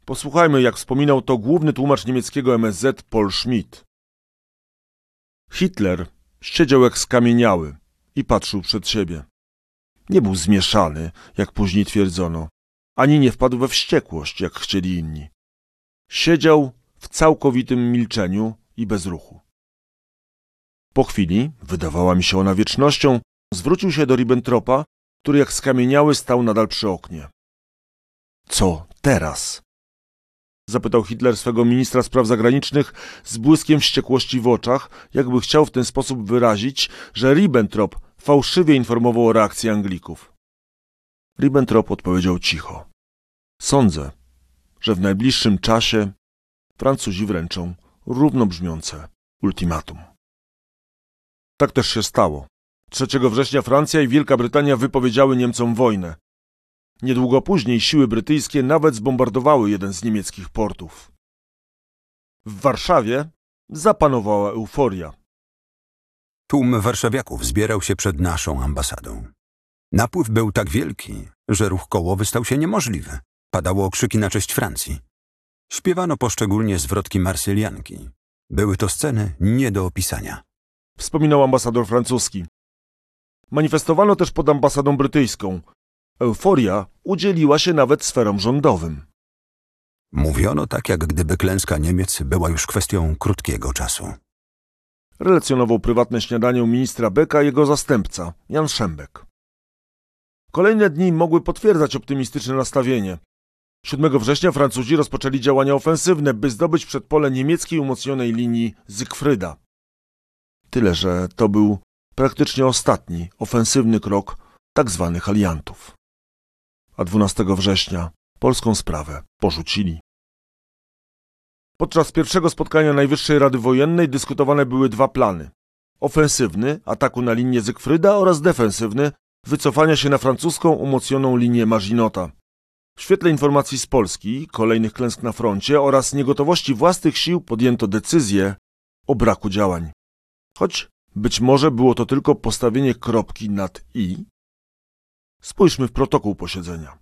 Posłuchajmy, jak wspominał to główny tłumacz niemieckiego MSZ Paul Schmidt. Hitler siedział jak skamieniały i patrzył przed siebie. Nie był zmieszany, jak później twierdzono, ani nie wpadł we wściekłość, jak chcieli inni. Siedział w całkowitym milczeniu i bez ruchu. Po chwili, wydawała mi się ona wiecznością, zwrócił się do Ribbentropa, który jak skamieniały stał nadal przy oknie. Co teraz? Zapytał Hitler swego ministra spraw zagranicznych z błyskiem wściekłości w oczach, jakby chciał w ten sposób wyrazić, że Ribbentrop fałszywie informował o reakcji Anglików. Ribbentrop odpowiedział cicho. Sądzę, że w najbliższym czasie Francuzi wręczą równobrzmiące ultimatum. Tak też się stało. 3 września Francja i Wielka Brytania wypowiedziały Niemcom wojnę. Niedługo później siły brytyjskie nawet zbombardowały jeden z niemieckich portów. W Warszawie zapanowała euforia. Tłum warszawiaków zbierał się przed naszą ambasadą. Napływ był tak wielki, że ruch kołowy stał się niemożliwy. Padało okrzyki na cześć Francji. Śpiewano poszczególnie zwrotki marsylianki. Były to sceny nie do opisania. Wspominał ambasador francuski. Manifestowano też pod ambasadą brytyjską. Euforia udzieliła się nawet sferom rządowym. Mówiono tak, jak gdyby klęska Niemiec była już kwestią krótkiego czasu. Relacjonował prywatne śniadanie u ministra Beka jego zastępca, Jan Szembek. Kolejne dni mogły potwierdzać optymistyczne nastawienie. 7 września Francuzi rozpoczęli działania ofensywne, by zdobyć przedpole niemieckiej umocnionej linii Zygfryda. Tyle, że to był praktycznie ostatni ofensywny krok tzw. Tak aliantów. A 12 września polską sprawę porzucili. Podczas pierwszego spotkania Najwyższej Rady Wojennej dyskutowane były dwa plany. Ofensywny, ataku na linię Zygfryda oraz defensywny, wycofania się na francuską umocnioną linię Maginota. W świetle informacji z Polski, kolejnych klęsk na froncie oraz niegotowości własnych sił podjęto decyzję o braku działań. Choć być może było to tylko postawienie kropki nad i. Spójrzmy w protokół posiedzenia.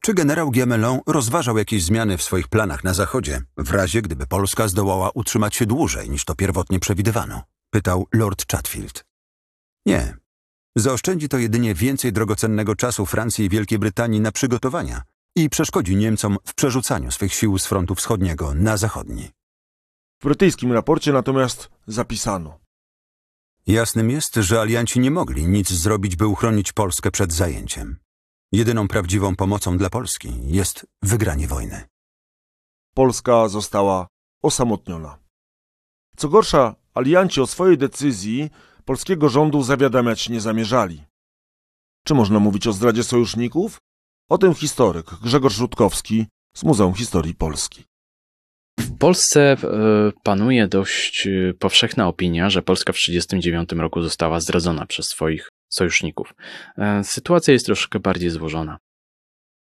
Czy generał Giemelon rozważał jakieś zmiany w swoich planach na Zachodzie, w razie gdyby Polska zdołała utrzymać się dłużej niż to pierwotnie przewidywano? Pytał Lord Chatfield. Nie. Zaoszczędzi to jedynie więcej drogocennego czasu Francji i Wielkiej Brytanii na przygotowania i przeszkodzi Niemcom w przerzucaniu swych sił z frontu wschodniego na zachodni. W brytyjskim raporcie natomiast zapisano. Jasnym jest, że alianci nie mogli nic zrobić, by uchronić Polskę przed zajęciem. Jedyną prawdziwą pomocą dla Polski jest wygranie wojny. Polska została osamotniona. Co gorsza, alianci o swojej decyzji polskiego rządu zawiadamiać nie zamierzali. Czy można mówić o zdradzie sojuszników? O tym historyk Grzegorz Rutkowski z Muzeum Historii Polski. W Polsce e, panuje dość e, powszechna opinia, że Polska w 1939 roku została zdradzona przez swoich sojuszników. E, sytuacja jest troszkę bardziej złożona.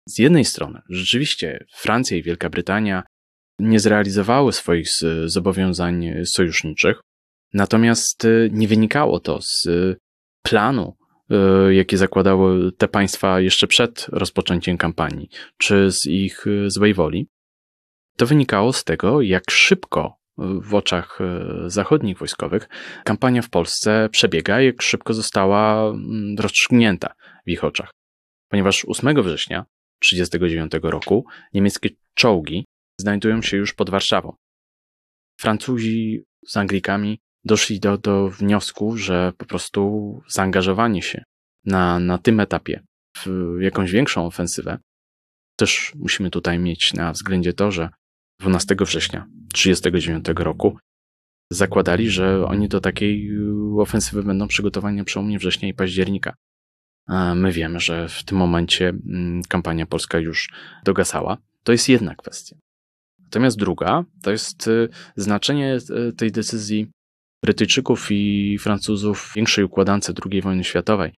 Z jednej strony, rzeczywiście Francja i Wielka Brytania nie zrealizowały swoich zobowiązań sojuszniczych, natomiast nie wynikało to z planu, jakie zakładały te państwa jeszcze przed rozpoczęciem kampanii, czy z ich złej woli. To wynikało z tego, jak szybko w oczach e, zachodnich wojskowych kampania w Polsce przebiega, jak szybko została mm, rozstrzygnięta w ich oczach. Ponieważ 8 września 1939 roku niemieckie czołgi znajdują się już pod Warszawą. Francuzi z Anglikami doszli do, do wniosku, że po prostu zaangażowanie się na, na tym etapie w jakąś większą ofensywę, też musimy tutaj mieć na względzie to, że 12 września 1939 roku zakładali, że oni do takiej y, ofensywy będą przygotowani na przełomie września i października. A my wiemy, że w tym momencie mm, kampania polska już dogasała. To jest jedna kwestia. Natomiast druga to jest y, znaczenie y, tej decyzji Brytyjczyków i Francuzów w większej układance II wojny światowej.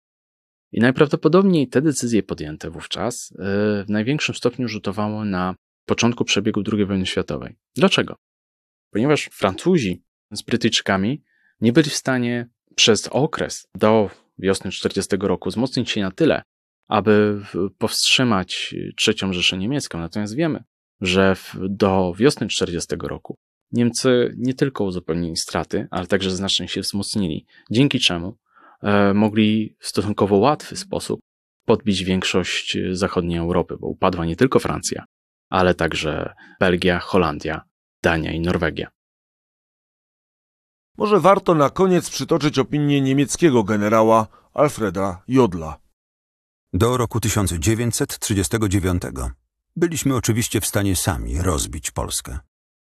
I najprawdopodobniej te decyzje podjęte wówczas w największym stopniu rzutowały na początku przebiegu II wojny światowej. Dlaczego? Ponieważ Francuzi z Brytyjczykami nie byli w stanie przez okres do wiosny 40 roku wzmocnić się na tyle, aby powstrzymać trzecią Rzeszę Niemiecką. Natomiast wiemy, że do wiosny 40 roku Niemcy nie tylko uzupełnili straty, ale także znacznie się wzmocnili, dzięki czemu e, mogli w stosunkowo łatwy sposób podbić większość zachodniej Europy, bo upadła nie tylko Francja, ale także Belgia, Holandia, Dania i Norwegia. Może warto na koniec przytoczyć opinię niemieckiego generała Alfreda Jodla. Do roku 1939 byliśmy oczywiście w stanie sami rozbić Polskę.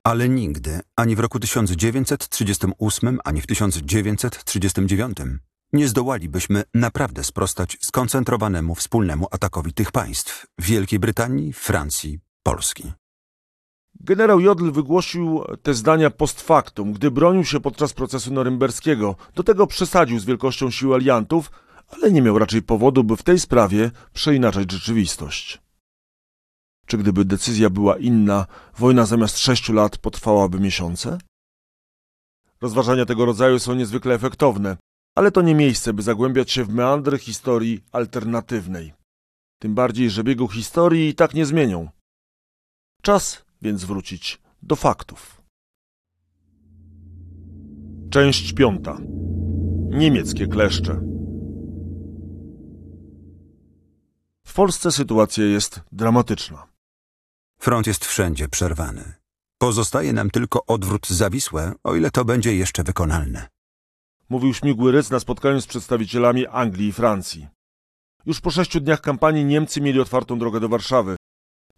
Ale nigdy, ani w roku 1938, ani w 1939, nie zdołalibyśmy naprawdę sprostać skoncentrowanemu wspólnemu atakowi tych państw Wielkiej Brytanii, Francji, Polski. Generał Jodl wygłosił te zdania post factum, gdy bronił się podczas procesu norymberskiego. Do tego przesadził z wielkością sił aliantów, ale nie miał raczej powodu, by w tej sprawie przeinaczać rzeczywistość. Czy gdyby decyzja była inna, wojna zamiast sześciu lat potrwałaby miesiące? Rozważania tego rodzaju są niezwykle efektowne, ale to nie miejsce, by zagłębiać się w meandry historii alternatywnej. Tym bardziej, że biegu historii i tak nie zmienią. Czas więc wrócić do faktów. Część piąta. Niemieckie kleszcze. W Polsce sytuacja jest dramatyczna. Front jest wszędzie przerwany. Pozostaje nam tylko odwrót za Wisłę, o ile to będzie jeszcze wykonalne. Mówił śmigły Rys na spotkaniu z przedstawicielami Anglii i Francji. Już po sześciu dniach kampanii Niemcy mieli otwartą drogę do Warszawy.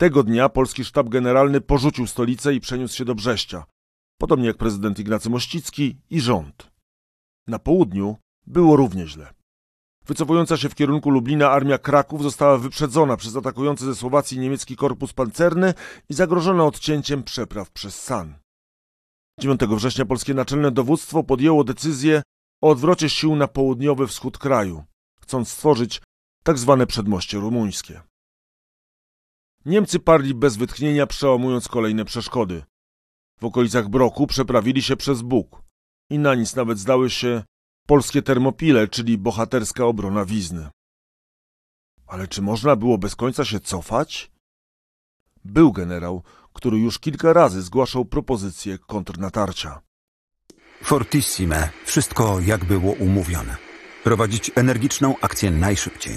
Tego dnia polski sztab generalny porzucił stolicę i przeniósł się do Brześcia, podobnie jak prezydent Ignacy Mościcki i rząd. Na południu było równie źle. Wycofująca się w kierunku Lublina armia Kraków została wyprzedzona przez atakujący ze Słowacji niemiecki korpus pancerny i zagrożona odcięciem przepraw przez San. 9 września polskie naczelne dowództwo podjęło decyzję o odwrocie sił na południowy wschód kraju, chcąc stworzyć tak zwane przedmoście rumuńskie. Niemcy parli bez wytchnienia, przełamując kolejne przeszkody. W okolicach Broku przeprawili się przez Bóg i na nic nawet zdały się polskie termopile, czyli bohaterska obrona Wizny. Ale czy można było bez końca się cofać? Był generał, który już kilka razy zgłaszał propozycję kontrnatarcia. Fortissime, wszystko jak było umówione. Prowadzić energiczną akcję najszybciej.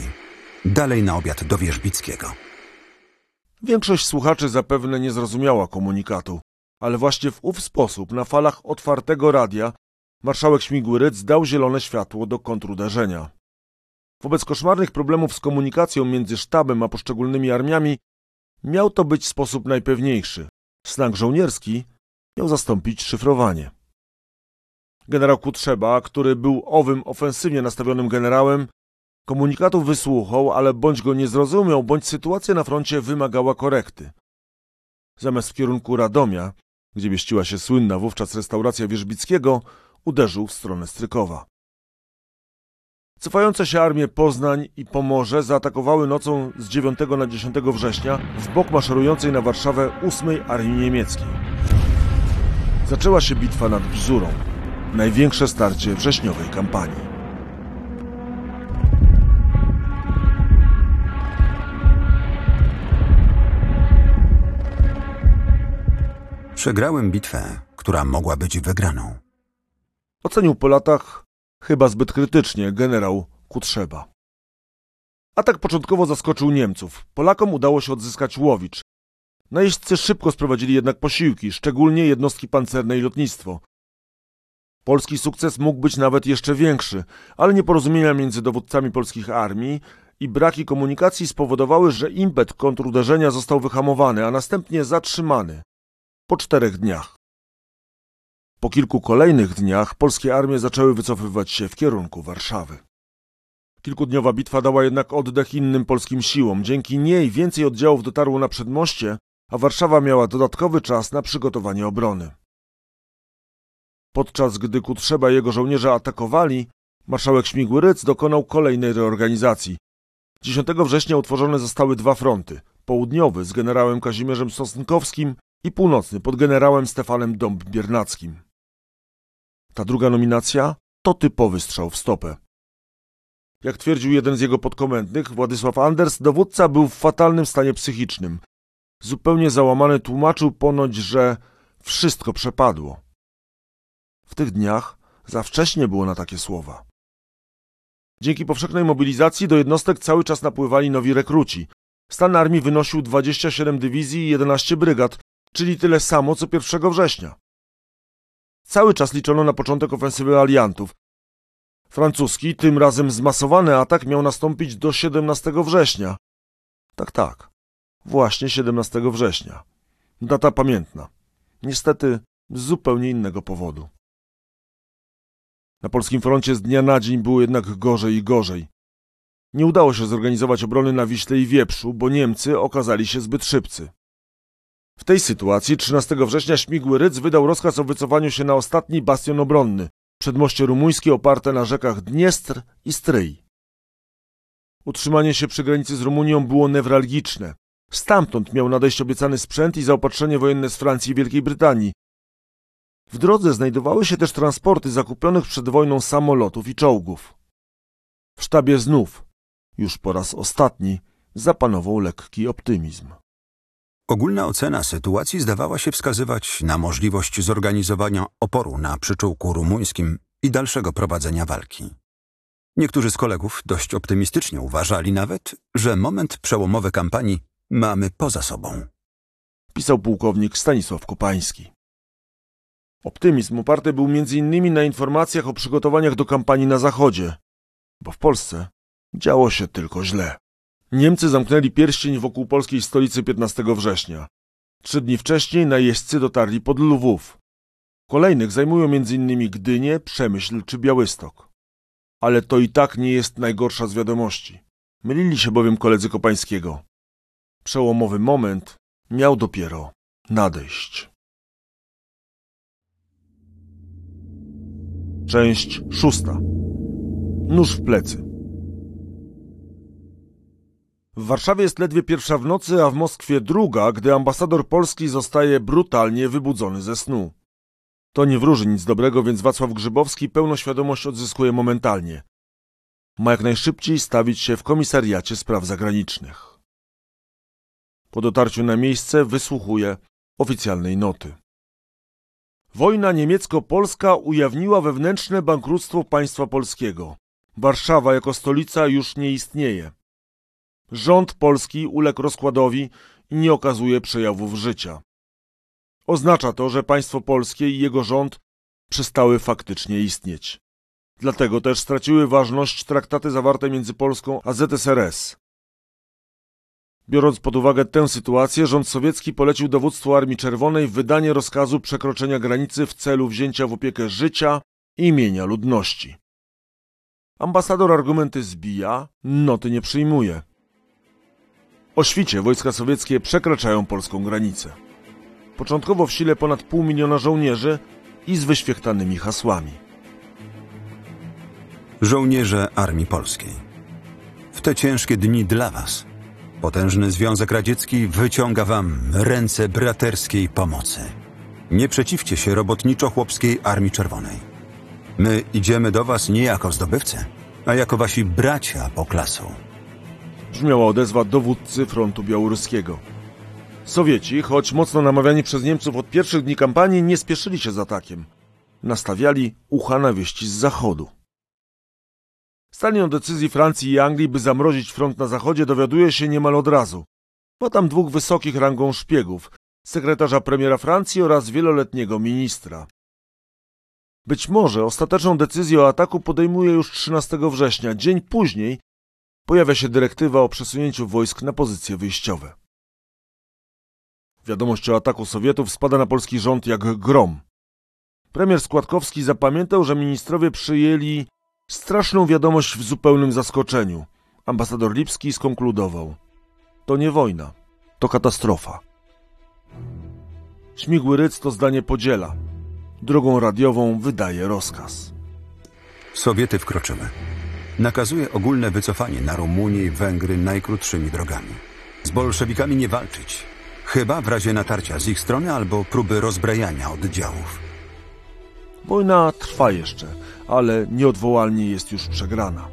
Dalej na obiad do Wierzbickiego. Większość słuchaczy zapewne nie zrozumiała komunikatu, ale właśnie w ów sposób, na falach otwartego radia, marszałek Śmigły Rydz dał zielone światło do kontruderzenia. Wobec koszmarnych problemów z komunikacją między sztabem a poszczególnymi armiami miał to być sposób najpewniejszy. Slang żołnierski miał zastąpić szyfrowanie. Generał Kutrzeba, który był owym ofensywnie nastawionym generałem, komunikatów wysłuchał, ale bądź go nie zrozumiał, bądź sytuacja na froncie wymagała korekty. Zamiast w kierunku Radomia, gdzie mieściła się słynna wówczas restauracja Wierzbickiego, uderzył w stronę Strykowa. Cofające się armie Poznań i Pomorze zaatakowały nocą z 9 na 10 września w bok maszerującej na Warszawę 8 Armii Niemieckiej. Zaczęła się bitwa nad Bzurą, największe starcie wrześniowej kampanii. Przegrałem bitwę, która mogła być wygraną. Ocenił po latach chyba zbyt krytycznie generał Kutrzeba. Atak początkowo zaskoczył Niemców. Polakom udało się odzyskać Łowicz. Najeźdźcy szybko sprowadzili jednak posiłki, szczególnie jednostki pancerne i lotnictwo. Polski sukces mógł być nawet jeszcze większy, ale nieporozumienia między dowódcami polskich armii i braki komunikacji spowodowały, że impet kontruderzenia został wyhamowany, a następnie zatrzymany po czterech dniach. Po kilku kolejnych dniach polskie armie zaczęły wycofywać się w kierunku Warszawy. Kilkudniowa bitwa dała jednak oddech innym polskim siłom. Dzięki niej więcej oddziałów dotarło na przedmoście, a Warszawa miała dodatkowy czas na przygotowanie obrony. Podczas gdy Kutrzeba i jego żołnierze atakowali, Marszałek Śmigły Ryc dokonał kolejnej reorganizacji. 10 września utworzone zostały dwa fronty. Południowy z generałem Kazimierzem Sosnkowskim i północny pod generałem Stefanem Dąb-Biernackim. Ta druga nominacja to typowy strzał w stopę. Jak twierdził jeden z jego podkomendnych, Władysław Anders, dowódca był w fatalnym stanie psychicznym. Zupełnie załamany tłumaczył ponoć, że wszystko przepadło. W tych dniach za wcześnie było na takie słowa. Dzięki powszechnej mobilizacji do jednostek cały czas napływali nowi rekruci. Stan armii wynosił 27 dywizji i 11 brygad, czyli tyle samo co 1 września. Cały czas liczono na początek ofensywy aliantów. Francuski, tym razem zmasowany atak miał nastąpić do 17 września. Tak, tak. Właśnie 17 września. Data pamiętna. Niestety z zupełnie innego powodu. Na polskim froncie z dnia na dzień było jednak gorzej i gorzej. Nie udało się zorganizować obrony na Wiśle i Wieprzu, bo Niemcy okazali się zbyt szybcy. W tej sytuacji 13 września Śmigły Rydz wydał rozkaz o wycofaniu się na ostatni bastion obronny, przedmoście rumuńskie oparte na rzekach Dniestr i Stryj. Utrzymanie się przy granicy z Rumunią było newralgiczne. Stamtąd miał nadejść obiecany sprzęt i zaopatrzenie wojenne z Francji i Wielkiej Brytanii. W drodze znajdowały się też transporty zakupionych przed wojną samolotów i czołgów. W sztabie znów, już po raz ostatni, zapanował lekki optymizm. Ogólna ocena sytuacji zdawała się wskazywać na możliwość zorganizowania oporu na przyczółku rumuńskim i dalszego prowadzenia walki. Niektórzy z kolegów dość optymistycznie uważali nawet, że moment przełomowy kampanii mamy poza sobą. Pisał pułkownik Stanisław Kopański. Optymizm oparty był m.in. na informacjach o przygotowaniach do kampanii na zachodzie, bo w Polsce działo się tylko źle. Niemcy zamknęli pierścień wokół polskiej stolicy 15 września. Trzy dni wcześniej najeźdźcy dotarli pod Lwów. Kolejnych zajmują m.in. Gdynię, Przemyśl czy Białystok. Ale to i tak nie jest najgorsza z wiadomości. Mylili się bowiem koledzy Kopańskiego. Przełomowy moment miał dopiero nadejść. Część szósta. Nóż w plecy. W Warszawie jest ledwie pierwsza w nocy, a w Moskwie druga, gdy ambasador Polski zostaje brutalnie wybudzony ze snu. To nie wróży nic dobrego, więc Wacław Grzybowski pełną świadomość odzyskuje momentalnie. Ma jak najszybciej stawić się w komisariacie spraw zagranicznych. Po dotarciu na miejsce wysłuchuje oficjalnej noty. Wojna niemiecko-polska ujawniła wewnętrzne bankructwo państwa polskiego. Warszawa jako stolica już nie istnieje. Rząd polski uległ rozkładowi i nie okazuje przejawów życia. Oznacza to, że państwo polskie i jego rząd przestały faktycznie istnieć. Dlatego też straciły ważność traktaty zawarte między Polską a ZSRS. Biorąc pod uwagę tę sytuację, rząd sowiecki polecił dowództwu Armii Czerwonej wydanie rozkazu przekroczenia granicy w celu wzięcia w opiekę życia i imienia ludności. Ambasador argumenty zbija, noty nie przyjmuje. O świcie wojska sowieckie przekraczają polską granicę. Początkowo w sile ponad pół miliona żołnierzy i z wyświechtanymi hasłami. Żołnierze Armii Polskiej. W te ciężkie dni dla Was potężny Związek Radziecki wyciąga Wam ręce braterskiej pomocy. Nie przeciwcie się robotniczo-chłopskiej Armii Czerwonej. My idziemy do Was nie jako zdobywcy, a jako Wasi bracia po klasu brzmiała odezwa dowódcy frontu białoruskiego. Sowieci, choć mocno namawiani przez Niemców od pierwszych dni kampanii, nie spieszyli się z atakiem. Nastawiali ucha na wieści z zachodu. Stanie o decyzji Francji i Anglii, by zamrozić front na zachodzie, dowiaduje się niemal od razu. Ma tam dwóch wysokich rangą szpiegów, sekretarza premiera Francji oraz wieloletniego ministra. Być może ostateczną decyzję o ataku podejmuje już 13 września, dzień później, pojawia się dyrektywa o przesunięciu wojsk na pozycje wyjściowe. Wiadomość o ataku Sowietów spada na polski rząd jak grom. Premier Składkowski zapamiętał, że ministrowie przyjęli straszną wiadomość w zupełnym zaskoczeniu. Ambasador Lipski skonkludował. To nie wojna, to katastrofa. Śmigły Ryc to zdanie podziela. Drogą radiową wydaje rozkaz. Sowiety wkroczyły. Nakazuje ogólne wycofanie na Rumunię i Węgry najkrótszymi drogami. Z bolszewikami nie walczyć, chyba w razie natarcia z ich strony albo próby rozbrajania oddziałów. Wojna trwa jeszcze, ale nieodwołalnie jest już przegrana.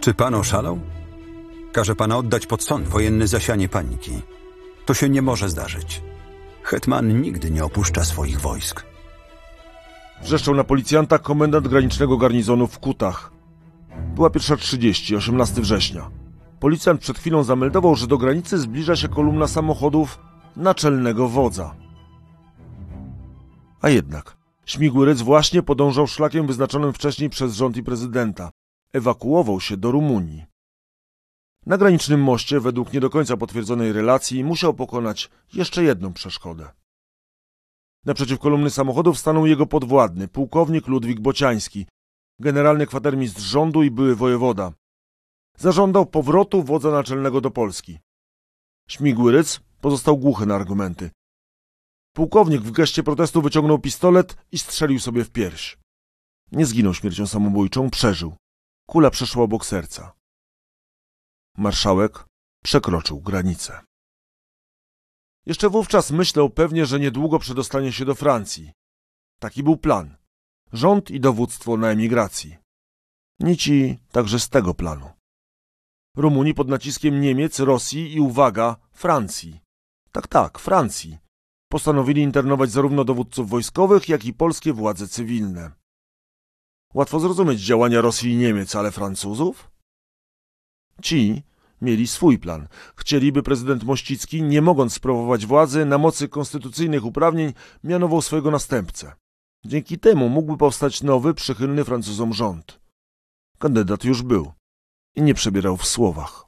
Czy pan oszalał? Każe pana oddać pod sąd wojenny zasianie paniki. To się nie może zdarzyć. Hetman nigdy nie opuszcza swoich wojsk. Wrzeszczał na policjanta komendant granicznego garnizonu w Kutach. Była pierwsza 30, 18 września. Policjant przed chwilą zameldował, że do granicy zbliża się kolumna samochodów naczelnego wodza. A jednak, śmigłyryc właśnie podążał szlakiem wyznaczonym wcześniej przez rząd i prezydenta. Ewakuował się do Rumunii. Na granicznym moście, według nie do końca potwierdzonej relacji, musiał pokonać jeszcze jedną przeszkodę. Naprzeciw kolumny samochodów stanął jego podwładny, pułkownik Ludwik Bociański, generalny kwatermistrz rządu i były wojewoda. Zażądał powrotu wodza naczelnego do Polski. Śmigłyryc pozostał głuchy na argumenty. Pułkownik w geście protestu wyciągnął pistolet i strzelił sobie w pierś. Nie zginął śmiercią samobójczą, przeżył. Kula przeszła obok serca. Marszałek przekroczył granicę. Jeszcze wówczas myślał pewnie, że niedługo przedostanie się do Francji. Taki był plan. Rząd i dowództwo na emigracji. Nici także z tego planu. Rumuni pod naciskiem Niemiec, Rosji i uwaga, Francji. Tak, tak, Francji. Postanowili internować zarówno dowódców wojskowych, jak i polskie władze cywilne. Łatwo zrozumieć działania Rosji i Niemiec, ale Francuzów? Ci mieli swój plan. Chcieliby prezydent Mościcki, nie mogąc sprawować władzy, na mocy konstytucyjnych uprawnień mianował swojego następcę. Dzięki temu mógłby powstać nowy, przychylny Francuzom rząd. Kandydat już był i nie przebierał w słowach.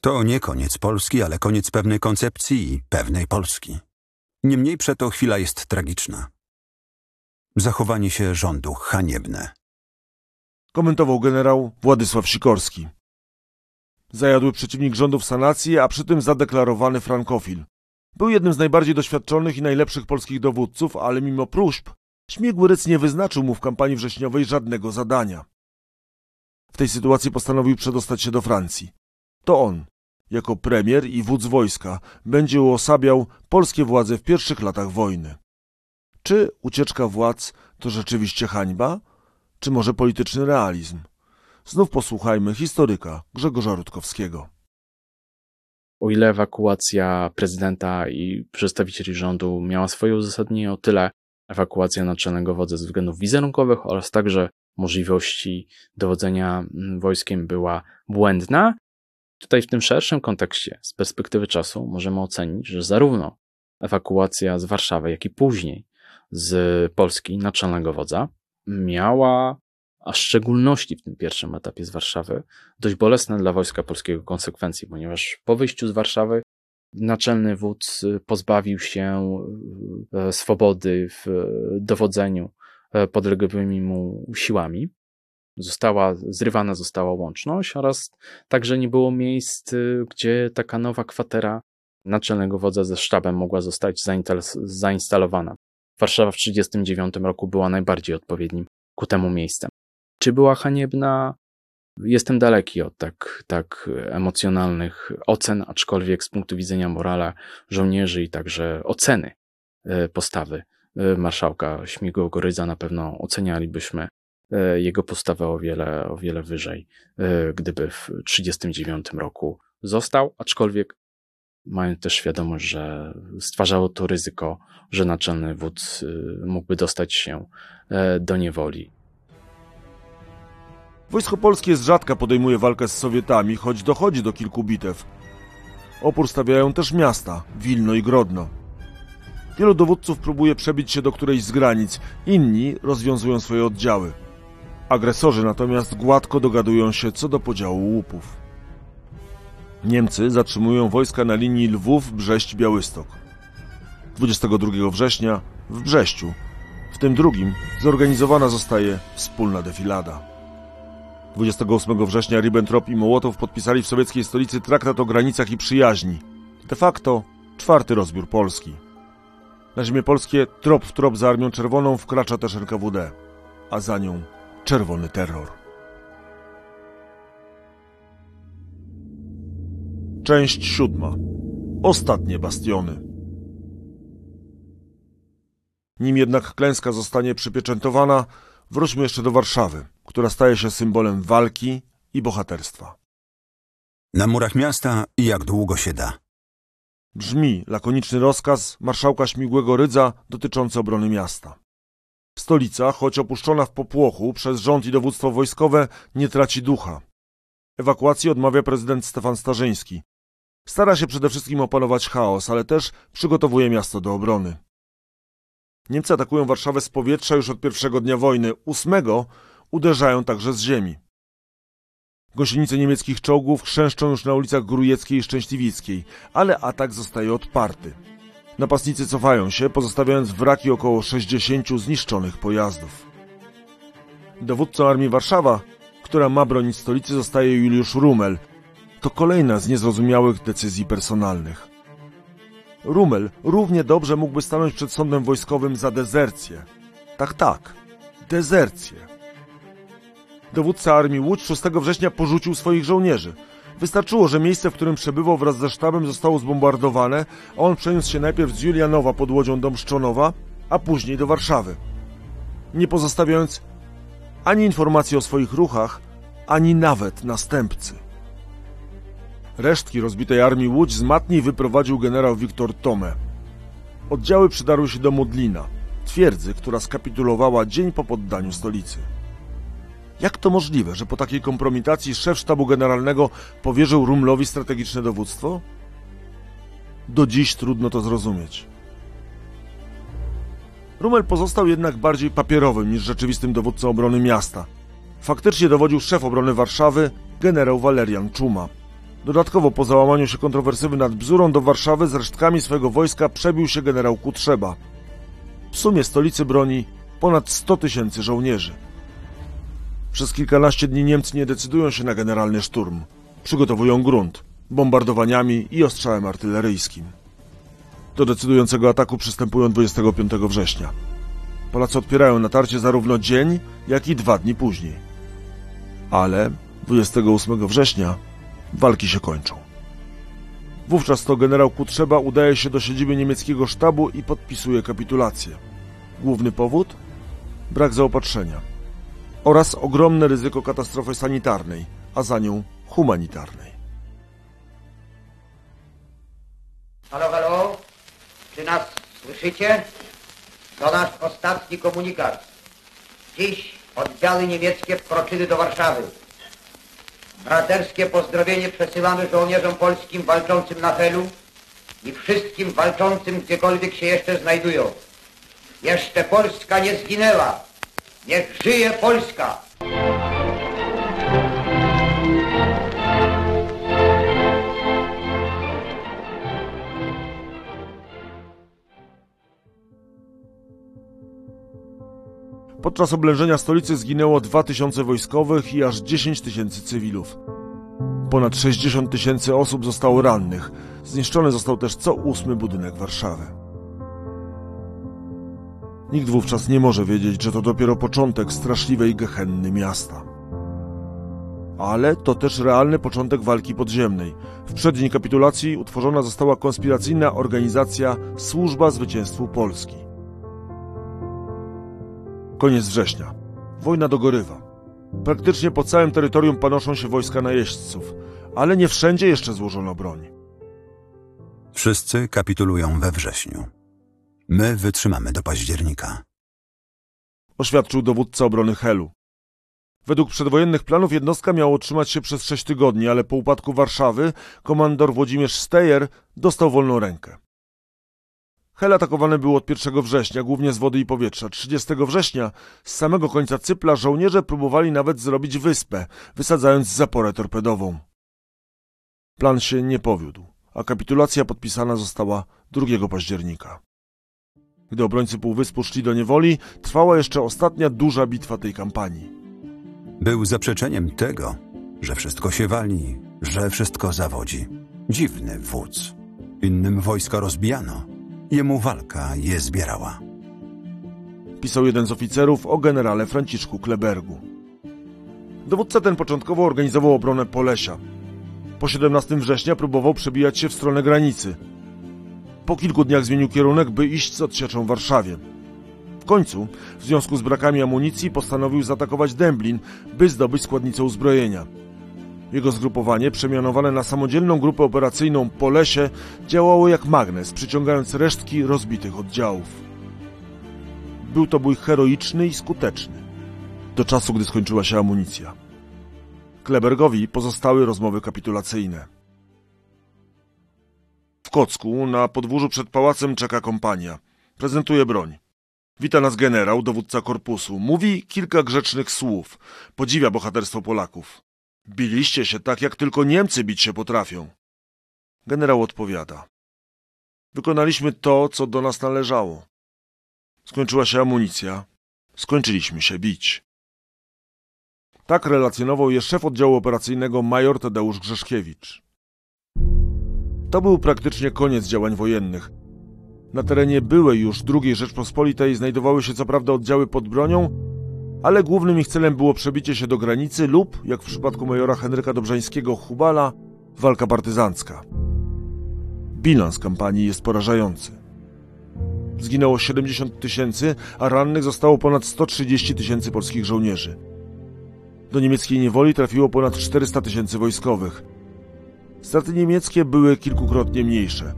To nie koniec Polski, ale koniec pewnej koncepcji i pewnej Polski. Niemniej przeto chwila jest tragiczna. Zachowanie się rządu haniebne. Komentował generał Władysław Sikorski. Zajadły przeciwnik rządów sanacji, a przy tym zadeklarowany frankofil. Był jednym z najbardziej doświadczonych i najlepszych polskich dowódców, ale mimo próśb Śmigłyryc nie wyznaczył mu w kampanii wrześniowej żadnego zadania. W tej sytuacji postanowił przedostać się do Francji. To on, jako premier i wódz wojska, będzie uosabiał polskie władze w pierwszych latach wojny. Czy ucieczka władz to rzeczywiście hańba, czy może polityczny realizm? Znów posłuchajmy historyka Grzegorza Rutkowskiego. O ile ewakuacja prezydenta i przedstawicieli rządu miała swoje uzasadnienie, o tyle ewakuacja naczelnego wodza ze względów wizerunkowych oraz także możliwości dowodzenia mm, wojskiem była błędna. Tutaj w tym szerszym kontekście, z perspektywy czasu, możemy ocenić, że zarówno ewakuacja z Warszawy, jak i później z Polski naczelnego wodza miała, a w szczególności w tym pierwszym etapie z Warszawy, dość bolesne dla wojska polskiego konsekwencje, ponieważ po wyjściu z Warszawy naczelny wódz pozbawił się e, swobody w dowodzeniu podległymi mu siłami. Została, zrywana została łączność oraz także nie było miejsc, gdzie taka nowa kwatera naczelnego wodza ze sztabem mogła zostać zainstalowana. Warszawa w 1939 roku była najbardziej odpowiednim ku temu miejscem. Czy była haniebna? Jestem daleki od tak, tak emocjonalnych ocen, aczkolwiek z punktu widzenia morala żołnierzy i także oceny e, postawy e, marszałka Śmigłego-Rydza na pewno ocenialibyśmy e, jego postawę o wiele, o wiele wyżej, gdyby w 1939 roku został, aczkolwiek mają też świadomość, że stwarzało to ryzyko, że naczelny wódz mógłby dostać się do niewoli. Wojsko polskie z rzadka podejmuje walkę z Sowietami, choć dochodzi do kilku bitew. Opór stawiają też miasta, Wilno i Grodno. Wielu dowódców próbuje przebić się do którejś z granic, inni rozwiązują swoje oddziały. Agresorzy natomiast gładko dogadują się co do podziału łupów. Niemcy zatrzymują wojska na linii Lwów-Brześć-Białystok. 22 września w Brześciu, w tym drugim, zorganizowana zostaje wspólna defilada. 28 września Ribbentrop i Mołotow podpisali w sowieckiej stolicy traktat o granicach i przyjaźni. De facto czwarty rozbiór Polski. Na ziemię polskie trop w trop za Armią Czerwoną wkracza też NKWD, a za nią czerwony terror. Część siódma. Ostatnie bastiony. Nim jednak klęska zostanie przypieczętowana, wróćmy jeszcze do Warszawy, która staje się symbolem walki i bohaterstwa. Na murach miasta jak długo się da. Brzmi lakoniczny rozkaz marszałka Śmigłego Rydza dotyczący obrony miasta. Stolica, choć opuszczona w popłochu przez rząd i dowództwo wojskowe, nie traci ducha. Ewakuacji odmawia prezydent Stefan Starzyński. Stara się przede wszystkim opanować chaos, ale też przygotowuje miasto do obrony. Niemcy atakują Warszawę z powietrza już od pierwszego dnia wojny. Ósmego uderzają także z ziemi. Gąsienice niemieckich czołgów chrzęszczą już na ulicach Grujeckiej i Szczęśliwickiej, ale atak zostaje odparty. Napastnicy cofają się, pozostawiając wraki około 60 zniszczonych pojazdów. Dowódcą Armii Warszawa, która ma bronić stolicy, zostaje Juliusz Rumel. To kolejna z niezrozumiałych decyzji personalnych. Rumel równie dobrze mógłby stanąć przed sądem wojskowym za dezercję. Tak, tak, dezercję. Dowódca armii Łódź 6 września porzucił swoich żołnierzy. Wystarczyło, że miejsce, w którym przebywał wraz ze sztabem zostało zbombardowane, a on przeniósł się najpierw z Julianowa pod łodzią do Mszczonowa, a później do Warszawy. Nie pozostawiając ani informacji o swoich ruchach, ani nawet następcy. Resztki rozbitej armii Łódź z Matni wyprowadził generał Wiktor Tome. Oddziały przydarły się do Modlina, twierdzy, która skapitulowała dzień po poddaniu stolicy. Jak to możliwe, że po takiej kompromitacji szef sztabu generalnego powierzył Rumlowi strategiczne dowództwo? Do dziś trudno to zrozumieć. Rumel pozostał jednak bardziej papierowym niż rzeczywistym dowódcą obrony miasta. Faktycznie dowodził szef obrony Warszawy, generał Walerian Czuma. Dodatkowo po załamaniu się kontrowersywy nad Bzurą do Warszawy z resztkami swojego wojska przebił się generał Kutrzeba. W sumie stolicy broni ponad 100 tysięcy żołnierzy. Przez kilkanaście dni Niemcy nie decydują się na generalny szturm. Przygotowują grunt, bombardowaniami i ostrzałem artyleryjskim. Do decydującego ataku przystępują 25 września. Polacy odpierają natarcie zarówno dzień, jak i dwa dni później. Ale 28 września walki się kończą. Wówczas to generał Kutrzeba udaje się do siedziby niemieckiego sztabu i podpisuje kapitulację. Główny powód? Brak zaopatrzenia oraz ogromne ryzyko katastrofy sanitarnej, a za nią humanitarnej. Halo, halo, czy nas słyszycie? To nasz ostatni komunikat. Dziś oddziały niemieckie wkroczyły do Warszawy. Braterskie pozdrowienie przesyłamy żołnierzom polskim walczącym na Helu i wszystkim walczącym gdziekolwiek się jeszcze znajdują. Jeszcze Polska nie zginęła. Niech żyje Polska! Podczas oblężenia stolicy zginęło 2000 wojskowych i aż 10 tysięcy cywilów. Ponad 60 tysięcy osób zostało rannych. Zniszczony został też co ósmy budynek Warszawy. Nikt wówczas nie może wiedzieć, że to dopiero początek straszliwej gehenny miasta. Ale to też realny początek walki podziemnej. W przeddzień kapitulacji utworzona została konspiracyjna organizacja Służba Zwycięstwu Polski. Koniec września. Wojna dogorywa. Praktycznie po całym terytorium panoszą się wojska najeźdźców, ale nie wszędzie jeszcze złożono broń. Wszyscy kapitulują we wrześniu. My wytrzymamy do października. Oświadczył dowódca obrony Helu. Według przedwojennych planów jednostka miała utrzymać się przez sześć tygodni, ale po upadku Warszawy komandor Włodzimierz Stejer dostał wolną rękę. Hel atakowany był od 1 września, głównie z wody i powietrza. 30 września z samego końca Cypla żołnierze próbowali nawet zrobić wyspę, wysadzając zaporę torpedową. Plan się nie powiódł, a kapitulacja podpisana została 2 października. Gdy obrońcy Półwyspu szli do niewoli, trwała jeszcze ostatnia duża bitwa tej kampanii. Był zaprzeczeniem tego, że wszystko się wali, że wszystko zawodzi. Dziwny wódz. Innym wojska rozbijano, Jemu walka je zbierała. Pisał jeden z oficerów o generale Franciszku Klebergu. Dowódca ten początkowo organizował obronę Polesia. Po 17 września próbował przebijać się w stronę granicy. Po kilku dniach zmienił kierunek, by iść z odsieczą Warszawie. W końcu, w związku z brakami amunicji, postanowił zaatakować Dęblin, by zdobyć składnicę uzbrojenia. Jego zgrupowanie, przemianowane na samodzielną grupę operacyjną Polesie, działało jak magnes, przyciągając resztki rozbitych oddziałów. Był to bój heroiczny i skuteczny, do czasu, gdy skończyła się amunicja. Klebergowi pozostały rozmowy kapitulacyjne. Kocku, na podwórzu przed pałacem, czeka kompania. Prezentuje broń. Wita nas generał, dowódca korpusu. Mówi kilka grzecznych słów. Podziwia bohaterstwo Polaków. Biliście się tak, jak tylko Niemcy bić się potrafią. Generał odpowiada. Wykonaliśmy to, co do nas należało. Skończyła się amunicja. Skończyliśmy się bić. Tak relacjonował je szef oddziału operacyjnego major Tadeusz Grzeszkiewicz. To był praktycznie koniec działań wojennych. Na terenie byłej już II Rzeczpospolitej znajdowały się co prawda oddziały pod bronią, ale głównym ich celem było przebicie się do granicy lub, jak w przypadku majora Henryka Dobrzańskiego Hubala, walka partyzancka. Bilans kampanii jest porażający. Zginęło 70 tysięcy, a rannych zostało ponad 130 tysięcy polskich żołnierzy. Do niemieckiej niewoli trafiło ponad 400 tysięcy wojskowych. Straty niemieckie były kilkukrotnie mniejsze.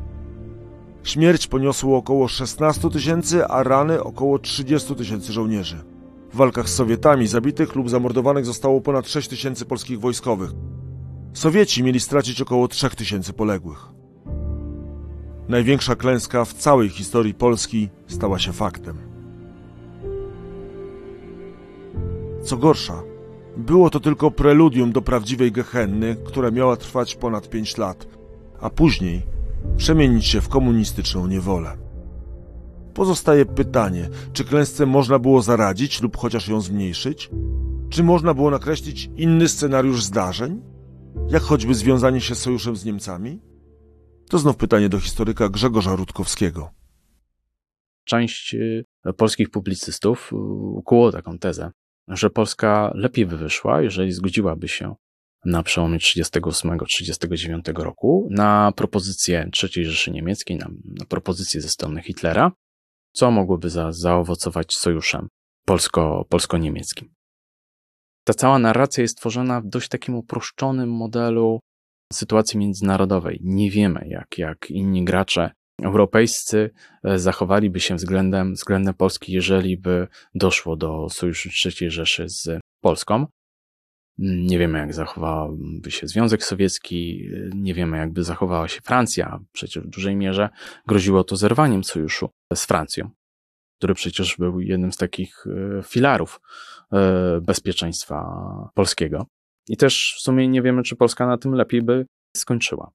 Śmierć poniosło około 16 tysięcy, a rany około 30 tysięcy żołnierzy. W walkach z Sowietami zabitych lub zamordowanych zostało ponad 6 tysięcy polskich wojskowych. Sowieci mieli stracić około 3 tysięcy poległych. Największa klęska w całej historii Polski stała się faktem. Co gorsza, było to tylko preludium do prawdziwej gehenny, która miała trwać ponad 5 lat, a później przemienić się w komunistyczną niewolę. Pozostaje pytanie, czy klęsce można było zaradzić lub chociaż ją zmniejszyć? Czy można było nakreślić inny scenariusz zdarzeń? Jak choćby związanie się z sojuszem z Niemcami? To znów pytanie do historyka Grzegorza Rutkowskiego. Część y, polskich publicystów y, ukuło taką tezę, że Polska lepiej by wyszła, jeżeli zgodziłaby się na przełomie 1938-1939 roku na propozycję III Rzeszy Niemieckiej, na, na propozycję ze strony Hitlera, co mogłoby za, zaowocować sojuszem polsko, polsko-niemieckim. Ta cała narracja jest tworzona w dość takim uproszczonym modelu sytuacji międzynarodowej. Nie wiemy, jak, jak inni gracze europejscy e, zachowaliby się względem, względem Polski, jeżeli by doszło do sojuszu III Rzeszy z Polską. Nie wiemy, jak zachowałby się Związek Sowiecki, nie wiemy, jakby zachowała się Francja. Przecież w dużej mierze groziło to zerwaniem sojuszu z Francją, który przecież był jednym z takich e, filarów e, bezpieczeństwa polskiego. I też w sumie nie wiemy, czy Polska na tym lepiej by skończyła.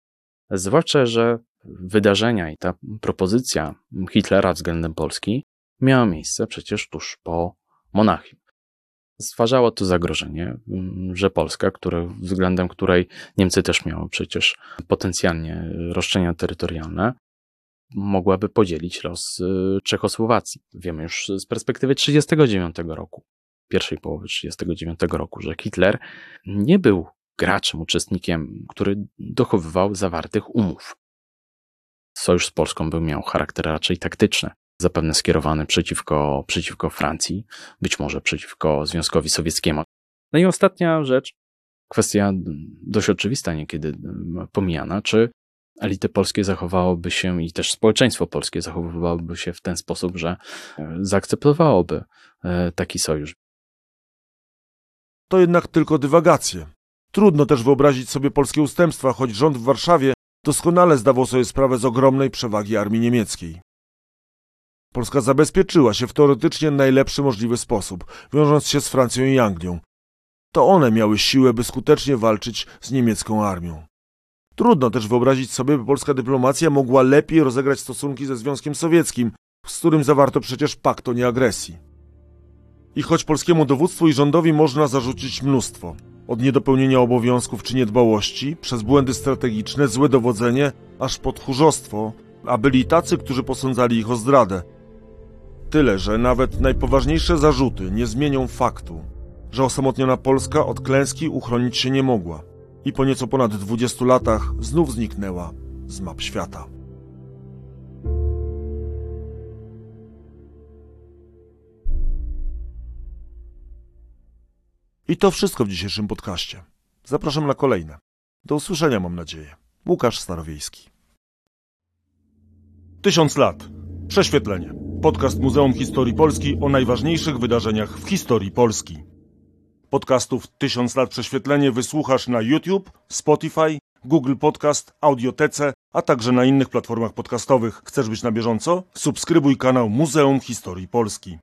Zwłaszcza, że wydarzenia i ta propozycja Hitlera względem Polski miała miejsce przecież tuż po Monachium. Stwarzało to zagrożenie, że Polska, które, względem której Niemcy też miały przecież potencjalnie roszczenia terytorialne, mogłaby podzielić los y, Czechosłowacji. Wiemy już z perspektywy 1939 roku, pierwszej połowy 1939 roku, że Hitler nie był graczem, uczestnikiem, który dochowywał zawartych umów. Sojusz z Polską był miał charakter raczej taktyczny, zapewne skierowany przeciwko, przeciwko Francji, być może przeciwko Związkowi Sowieckiemu. No i ostatnia rzecz, kwestia dość oczywista, niekiedy pomijana, czy elity polskie zachowałoby się i też społeczeństwo polskie zachowywałoby się w ten sposób, że e, zaakceptowałoby e, taki sojusz. To jednak tylko dywagacje. Trudno też wyobrazić sobie polskie ustępstwa, choć rząd w Warszawie doskonale zdawał sobie sprawę z ogromnej przewagi armii niemieckiej. Polska zabezpieczyła się w teoretycznie najlepszy możliwy sposób, wiążąc się z Francją i Anglią. To one miały siłę, by skutecznie walczyć z niemiecką armią. Trudno też wyobrazić sobie, by polska dyplomacja mogła lepiej rozegrać stosunki ze Związkiem Sowieckim, z którym zawarto przecież pakt o nieagresji. I choć polskiemu dowództwu i rządowi można zarzucić mnóstwo, od niedopełnienia obowiązków czy niedbałości, przez błędy strategiczne, złe dowodzenie, aż pod tchórzostwo, a byli tacy, którzy posądzali ich o zdradę. Tyle, że nawet najpoważniejsze zarzuty nie zmienią faktu, że osamotniona Polska od klęski uchronić się nie mogła i po nieco ponad 20 latach znów zniknęła z map świata. I to wszystko w dzisiejszym podcaście. Zapraszam na kolejne. Do usłyszenia, mam nadzieję. Łukasz Starowiejski. Tysiąc lat. Prześwietlenie. Podcast Muzeum Historii Polski o najważniejszych wydarzeniach w historii Polski. Podcastów Tysiąc lat prześwietlenie wysłuchasz na YouTube, Spotify, Google Podcast, Audiotece, a także na innych platformach podcastowych. Chcesz być na bieżąco? Subskrybuj kanał Muzeum Historii Polski.